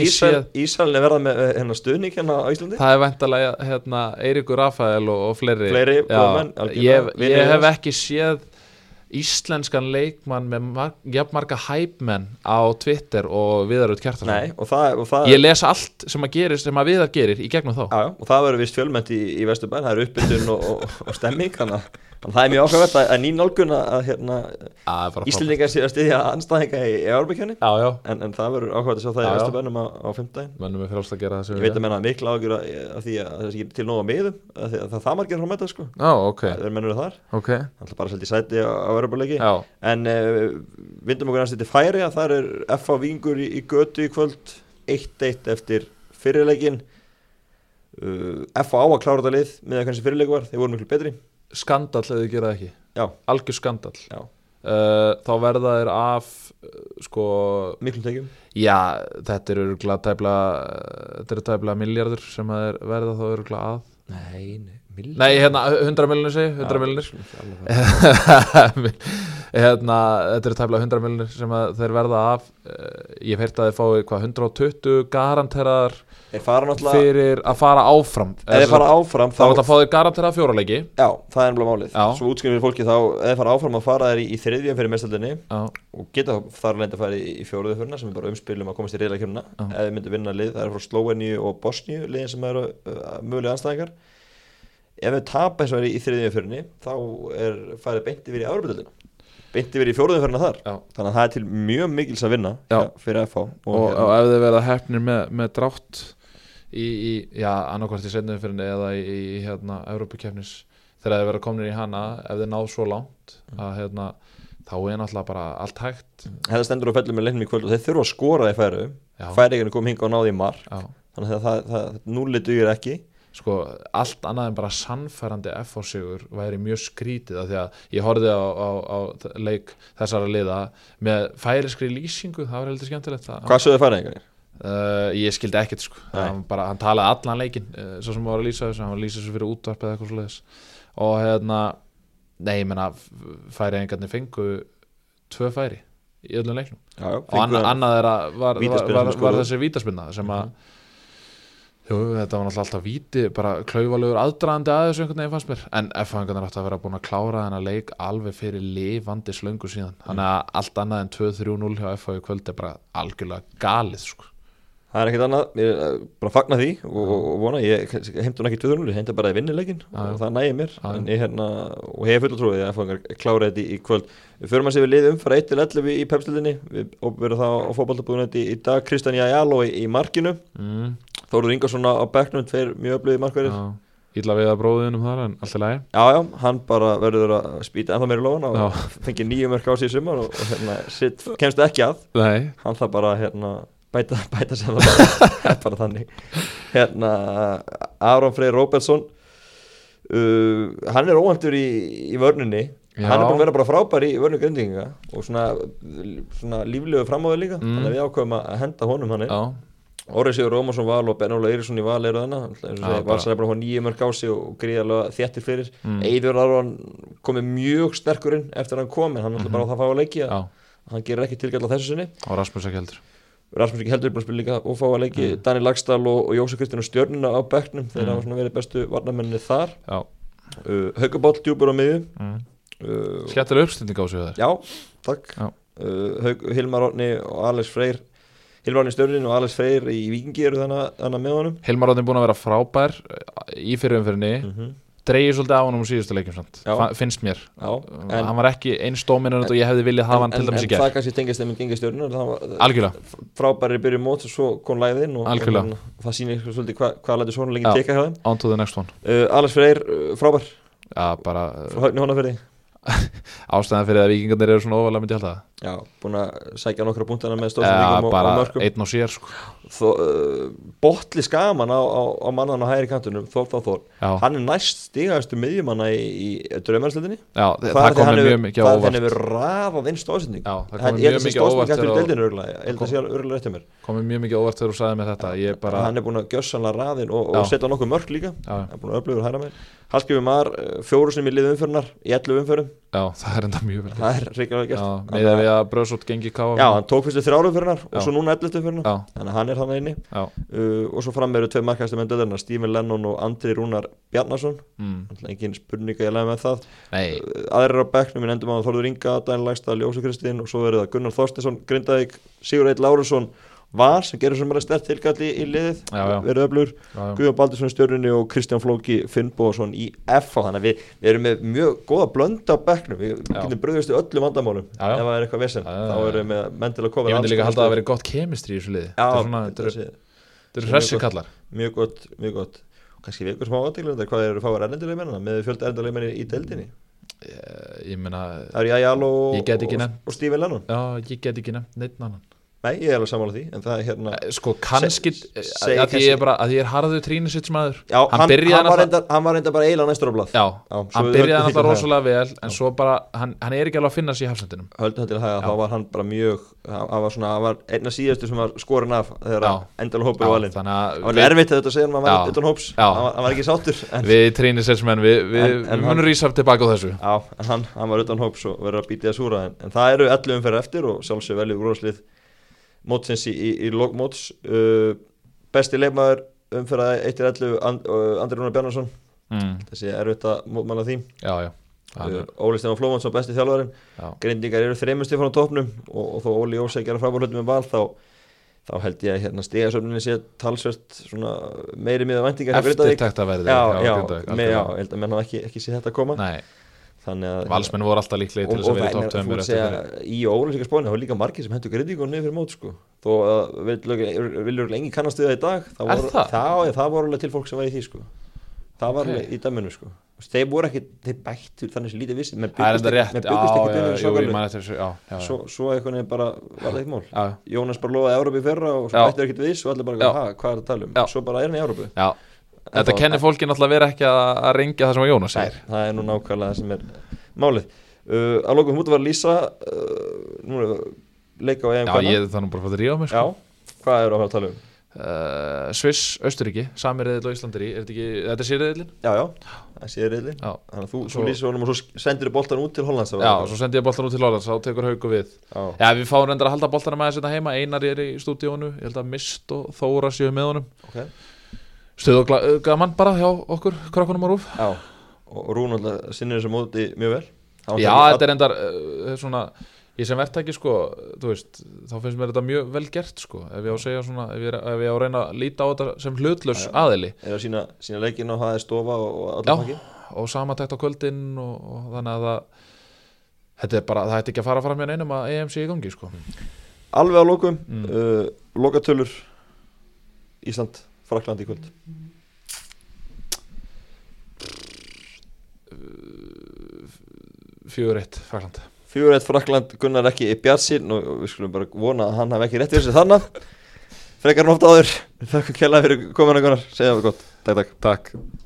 Speaker 1: Ísrael er verða með eh, hérna, stuðning hérna á Íslandi?
Speaker 2: Það er væntalega hérna, Eiríkur Rafael og, og fleiri,
Speaker 1: Fleiri
Speaker 2: Já,
Speaker 1: algjörlega,
Speaker 2: ég, ég hef ekki séð íslenskan leikmann með mar jafnmarga hæpmenn á Twitter og Viðarut
Speaker 1: og og það
Speaker 2: Ég les allt sem að gerir sem að Viðar gerir í gegnum þá.
Speaker 1: Já, og það verður vist fjölmennt í, í Vesturbæn, það er uppbytun og, og, og stemming, þannig að það er mjög ákveðvert að, að ný nálgun að hérna,
Speaker 2: Það er bara
Speaker 1: Íslendingar sé að styðja anstæðinga í, Árbækjani, en, en það verður ákveðvert að sjá það í
Speaker 2: já.
Speaker 1: Vesturbænum á, á
Speaker 2: er að það sem
Speaker 1: Ég veit að menna mikla ágjur að, að því að það sé til nóga miðum, að, að það er það margir frá mæta, sko,
Speaker 2: Já, ok,
Speaker 1: það er mennur þar,
Speaker 2: ok.
Speaker 1: Það er bara að selja í sæti á, á Árbæleiki,
Speaker 2: Já,
Speaker 1: en uh, vindum okkur næst til færi að það er FA Vingur í, í götu í kvöld 1-1 eftir fyrirleikin uh, FA á að klára þetta lið með að hvernig fyrirleik var, þeir voru miklu betri
Speaker 2: skandall ef þið gera ekki.
Speaker 1: Já.
Speaker 2: Algjör skandall.
Speaker 1: Já.
Speaker 2: uh, Þá verða þeir af uh, sko,
Speaker 1: miklum tekjum?
Speaker 2: Já, þetta eru tæpla þetta eru tæpla miljardur sem þeir verða þá örgulega að.
Speaker 1: Nei, nei, Milli?
Speaker 2: Nei, hérna, 100 miljonir segi, 100 miljonir hérna, þetta eru tæmlega 100 miljonir sem þeir verða af. Eh, ég hef heyrt að þeir fái hvað 120 garanteraðar fyrir að fara áfram.
Speaker 1: Ef þeir fara áfram
Speaker 2: þá þetta að fá þeir garanteraða fjóraleiki
Speaker 1: Já, það er ennbla málið.
Speaker 2: Já.
Speaker 1: Svo útskynum við fólki þá Ef þeir fara áfram að fara þeir í, í þriðjum fyrir mestöldinni og geta þar leint að fara í, í fjóruðu fyrirna sem er bara umspilum að komast í
Speaker 2: Já.
Speaker 1: ef þeir myndu vinna lið, það ef þeir tapa eins og er í, þriðjum fyrirni þá er farið beint yfir í Európa-dildina beint yfir í fjóruðu fyrirna þar.
Speaker 2: Já.
Speaker 1: Þannig að það er til mjög mikils að vinna
Speaker 2: Já.
Speaker 1: ja, fyrir FH
Speaker 2: og, og ef þeir verða hefnir með, með drátt í, í já, annarkvært í setnum fyrir eða í, í hérna, Evrópukefnis þegar þeir verða komin í hana ef þeir náð svo langt að hérna, þá er náttúrulega bara allt hægt.
Speaker 1: Þetta stendur á fellum með leiknum í kvöld og þeir þurfa að skora í færu
Speaker 2: já, sko, allt annað en bara sannfærandi F-sigur væri mjög skrítið af því að ég horfði á, á, á leik þessara liða með færiskri lýsingu, það var heldur skemmtilegt
Speaker 1: hvað sögðu færiðingarnir?
Speaker 2: Uh, ég skildi ekkert sko. Hann, bara, hann talaði allan leikin uh, svo sem var að lýsa þessu, hann var að lýsa þessu fyrir útvarp eða eitthvað svo og hérna nei, ég menna færi engarnir fengu tvö færi í öllum leiknum.
Speaker 1: Já,
Speaker 2: og anna, annað er að var, var, var, var þessi vítaspinna sem að jú, þetta var náttúrulega alltaf víti bara klaufalegur aðdraðandi að þessu einhvern veginn fannst mér. En F-fangarnir átti að vera búin að klára þennan leik alveg fyrir lifandi slöngu síðan. Þannig að allt annað en 2-3-0 hjá F-fag í kvöld er bara algjörlega galið sko.
Speaker 1: Það er ekkert annað, ég er eh, bara að fagna því og, og, og vona, ég heimta hún ekki 2-0, ég heimta bara að vinna leikin
Speaker 2: já.
Speaker 1: og það nægir mér, en ég hérna og hef full að trúið að fangar klára þetta í, í kvöld. Við förum að sé við liðum frá 1-11 í pepsildinni, við verðum það á fótballtabúðunet í, dag, Kristján Jajalo í, í markinu,
Speaker 2: mm,
Speaker 1: Þóruður Ingarsson á bekknum, tveir mjög öflugið markverðir.
Speaker 2: Illa við að bróðinum þar en allt í lagi.
Speaker 1: Já, já, hann bara verður að spýta ennþá meira lóðan og fengi nýju mörg á í sumar og, og hérna, sitt, kemst ekki að.
Speaker 2: Nei,
Speaker 1: hann þarf bara hérna bæta, bæta sem það. Bara, það bara þannig. Hérna Aron Freyr Róbertsson uh, hann er óhæntur í, í vörninni.
Speaker 2: Já.
Speaker 1: hann er búin að vera bara frábær í vörnu grindinga og svona, svona líflegu framáður líka.
Speaker 2: Mm.
Speaker 1: þannig að við ákveðum að henda honum hann
Speaker 2: já,
Speaker 1: Órið Sigur Rómarsson Val og Ben Óla Eiríksson í Val eru þannig
Speaker 2: bara-
Speaker 1: Valsar er bara að fá nýju mörg á sig og gríðarlega þéttir fyrir.
Speaker 2: Mm.
Speaker 1: Eidur Aron komið mjög sterkur inn eftir að hann kom en hann ætla bara að það fá að leiki
Speaker 2: já,
Speaker 1: hann gerir ekki tilgæðla þessu sinni.
Speaker 2: Og Rasmus ekki heldur.
Speaker 1: Rasmus ekki heldur búin að spila líka og fá að leiki Daniel Lagstall og, og Jósef Kristján og Stjörnuna á bekknum þeir
Speaker 2: Mm.
Speaker 1: hafa svona verið bestu varnamenninni þar. Uh, Haugabóll djúpur á miðju.
Speaker 2: Mm.
Speaker 1: uh,
Speaker 2: skemmtileg uppstending á sig þar
Speaker 1: Já, takk.
Speaker 2: Já.
Speaker 1: uh, Hilmar Árni og Alex Freyr Hilmar Árni Stjörnin og Alex Freyr í Víkingi eru þannig, með honum.
Speaker 2: Hilmar Ráðin búin að vera frábær eh, í fyrirumfyrinni
Speaker 1: mm -hmm.
Speaker 2: dreigir svolítið á honum úr síðustu leikjum finnst mér.
Speaker 1: Já,
Speaker 2: en, hann var ekki eins dóminant og ég hefði viljað hafa hann til dæmis í
Speaker 1: en
Speaker 2: gerð
Speaker 1: það kannski tengist þeim í gengistjörnur
Speaker 2: algjörlega,
Speaker 1: frábæri byrju mót og svo kom læðin og, og það sýnir svolítið hvað hva lætur svona
Speaker 2: Já.
Speaker 1: teka hjá þeim.
Speaker 2: On to the next one.
Speaker 1: Uh, Alex Freyr, uh, frábær.
Speaker 2: Já, bara
Speaker 1: frá höfni hona fyrir
Speaker 2: ástæðan fyrir að vikingarnir eru svona ofalega myndi halda
Speaker 1: Já, búin að sækja nokkra punktana með
Speaker 2: það
Speaker 1: stóðsendingum
Speaker 2: ja,
Speaker 1: og,
Speaker 2: bara
Speaker 1: og mörgum
Speaker 2: einn og sér sko.
Speaker 1: Þó, uh, Botli skaman á, á, á mannan á hægri kantunum Þór Þór Þór
Speaker 2: já,
Speaker 1: Hann er næst stigaðastu miðjumanna í, í draumarslutinni
Speaker 2: já, það, kom mér mjög mikið á
Speaker 1: Það er þegar við rafað inn stóðsending
Speaker 2: já, það
Speaker 1: Það
Speaker 2: kom
Speaker 1: er
Speaker 2: mjög
Speaker 1: þessi
Speaker 2: mikið á óvart
Speaker 1: stóðsending eftir
Speaker 2: þegar-
Speaker 1: deildinu örgulega Ég held að
Speaker 2: kom-
Speaker 1: sé örgulega rétt hjá mér.
Speaker 2: Kom mjög mikið á óvart þegar þú sagði mér þetta. Bara,
Speaker 1: Hann er búin að gjössanlega raðin og, og
Speaker 2: Já.
Speaker 1: setja nokkuð mörg líka.
Speaker 2: Já,
Speaker 1: Það er búin að öflugur hæra með. Hallskjöfum Mar, fjóru sem í liðu umförnar Í 11 umförum,
Speaker 2: já, það er enda mjög vel
Speaker 1: það er
Speaker 2: já,
Speaker 1: gert.
Speaker 2: Með að við að bröðsótt gengi káa
Speaker 1: Já, hann tók fyrstu þrjáru umförnar
Speaker 2: Já.
Speaker 1: Og svo núna 11 umförnar
Speaker 2: já,
Speaker 1: Þannig að hann er þannig inni.
Speaker 2: Já,
Speaker 1: uh, Og svo fram eru tvei markaðstu menn döðurna Stephen Lennon og Andri Rúnar Bjarnason.
Speaker 2: Mm,
Speaker 1: Engin spurninga ég lega með það.
Speaker 2: Nei,
Speaker 1: Uh, Aðrir á bekknum, við nefndum að Þorður Inga Daniel Lægstad, Ljósa Kristinn Og svo eru það Gunnar Þorstinsson, Grindavík Sigur Eitt Lárusson Var sem gerur sem bara stert tilkall í, liðið. Verið
Speaker 2: já,
Speaker 1: Guðjón Baldursson í stjörnunni og Kristján Flóki Finnbóðsson í FH þannig að við, við erum með mjög góða blönd á bekknum. Við
Speaker 2: Já.
Speaker 1: getum bröðust í öllum vandamálum ef það er eitthvað vesen, þá erum við með að koma
Speaker 2: ég myndi líka
Speaker 1: alls
Speaker 2: halda að það veri gott kemistri í þessu liði. Þetta er eru- hressi kallar
Speaker 1: mjög gott, mjög gott og kannski við ykkur smá aðdeglum hvað eru fáið erlendilegmennina með fjölda erlendilegmenni í deildinni?
Speaker 2: Ég, ég meina,
Speaker 1: það
Speaker 2: já,
Speaker 1: Nei, ég er alveg sammála því, en það er hérna
Speaker 2: sko kannski
Speaker 1: Se-
Speaker 2: að, að ég er bara að ég er harðu trínisitsmaður
Speaker 1: Já, hann, hann, var reyndar, hann var reyndar bara eiginlega næstur á blað
Speaker 2: já,
Speaker 1: Já,
Speaker 2: hann byrjaði
Speaker 1: því
Speaker 2: rosalega vel en svo bara, hann, hann er ekki alveg að finna sér í hafsendinum
Speaker 1: Höldum þetta til það að
Speaker 2: Já.
Speaker 1: þá var hann bara mjög hann var svona, hann var einna síðastu sem var skorin af þegar
Speaker 2: Já.
Speaker 1: endalega hópur var
Speaker 2: þannig
Speaker 1: Það
Speaker 2: að
Speaker 1: var erfitt að þetta segja hann var
Speaker 2: Já.
Speaker 1: utan hóps
Speaker 2: Já.
Speaker 1: hann var, ekki sáttur en,
Speaker 2: við trínisitsmenn við, við, munum rísa tilbaka á þessu
Speaker 1: Já, en hann, var utan hóps og verður að býta það súra en, það eru 11 umferð eftir og sjálfsög veljið úrvarslið mótsins í, í, í lok móts. Uh, besti leikmaður umferð 1-11 and, uh, Andri Rúnar Bjarnarsson
Speaker 2: mm,
Speaker 1: þessi er erfitt að mótmála því.
Speaker 2: Já, já,
Speaker 1: uh, Óli Stefán Flómansson besti þjálfarinn.
Speaker 2: Já.
Speaker 1: Grindingar eru þreymust frá topnum og, og þó Óli Jósæk er að hlutum með val þá, þá held ég að hérna stigasöfninni sé svona meiri miða væntingar hjá Grindavík.
Speaker 2: eftirtekta verði
Speaker 1: já, já, já, ég held að menn hafa ekki, ekki sé þetta koma.
Speaker 2: Nei,
Speaker 1: að
Speaker 2: valsmenn voru alltaf líklega til þess að vera í
Speaker 1: er segja
Speaker 2: fyrir.
Speaker 1: í ólega spónu, það var líka margir sem hendur Grindingu niður fyrir mót sko. Þó að viljur lengi kannast við það í dag það
Speaker 2: Er
Speaker 1: voru,
Speaker 2: það?
Speaker 1: það, já, það voru alveg til fólk sem var í því sko. Það var alveg í dæminu sko. Þeir voru ekki, þeir bættu þannig sem lítið vissi. Menn
Speaker 2: er
Speaker 1: byggust ekki, ekki svo, svo einhvern veginn bara var það eitt
Speaker 2: Já,
Speaker 1: Jónas bara lofaði Európa í fyrra og svo
Speaker 2: Já.
Speaker 1: bættir ekkert við og allir bara, hvað er það að tala um? Svo bara er hann í Európu
Speaker 2: já. Þetta kennir fólki náttúrulega að vera ekki að, að ringja það sem að Jónas segir.
Speaker 1: Það er nú nákvæmlega það sem er málið. Uh, að lókum mútu var Lísa uh, nú er leika á EM
Speaker 2: Já, ég það nú bara fótt að ríða á mig
Speaker 1: Já,
Speaker 2: sko.
Speaker 1: hvað er að fara að tala um?
Speaker 2: uh, Sviss, Östuríki, sami reyðil og Íslandir er þetta ekki, þetta er sérriðilin?
Speaker 1: Já, já, það sé reyðli
Speaker 2: Já,
Speaker 1: Þannig að þú,
Speaker 2: Svo-
Speaker 1: lýsir honum og svo sendir þú boltan út til Hollands
Speaker 2: já, svo sendi ég boltan út til Lólands þá tekur haugu við.
Speaker 1: Já.
Speaker 2: Já, við fáum reyndar að halda boltana með þessi heima. Einar er í stúdíónu, ég held að Mist og Þóra séu með honum.
Speaker 1: Ok
Speaker 2: Stuð og gla- gaman bara hjá okkur, krakkunum á rúf.
Speaker 1: Já, og Rún alltaf sinnir þessu móti mjög vel. Hann
Speaker 2: Já, þetta er reyndar uh, svona Ég sem verktaki sko, þú veist þá finnst mér þetta mjög vel gert sko ef ég á að segja svona, ef ég, ef ég á að reyna að líta á þetta sem hlutlaus aðili.
Speaker 1: Að sína, sína leikin og það er stofa og, og
Speaker 2: Já, og samatækt á kvöldin og, og þannig að það þetta er bara, það ætti ekki að fara fram hjá neinum að EM sé í gangi sko.
Speaker 1: Alveg á lókum,
Speaker 2: Mm.
Speaker 1: uh, lokatölur Ísland, Frakland í kvöld.
Speaker 2: Fjögur eitt, Frakland
Speaker 1: Fjögur eitt Frakland, Gunnar ekki í bjarsinn og við skulum bara vona að hann hafi ekki rétt fyrir sig þannig Frekar nótt áður, þakka kjærlega fyrir komuna Gunnar, segja það gott, takk takk.
Speaker 2: Takk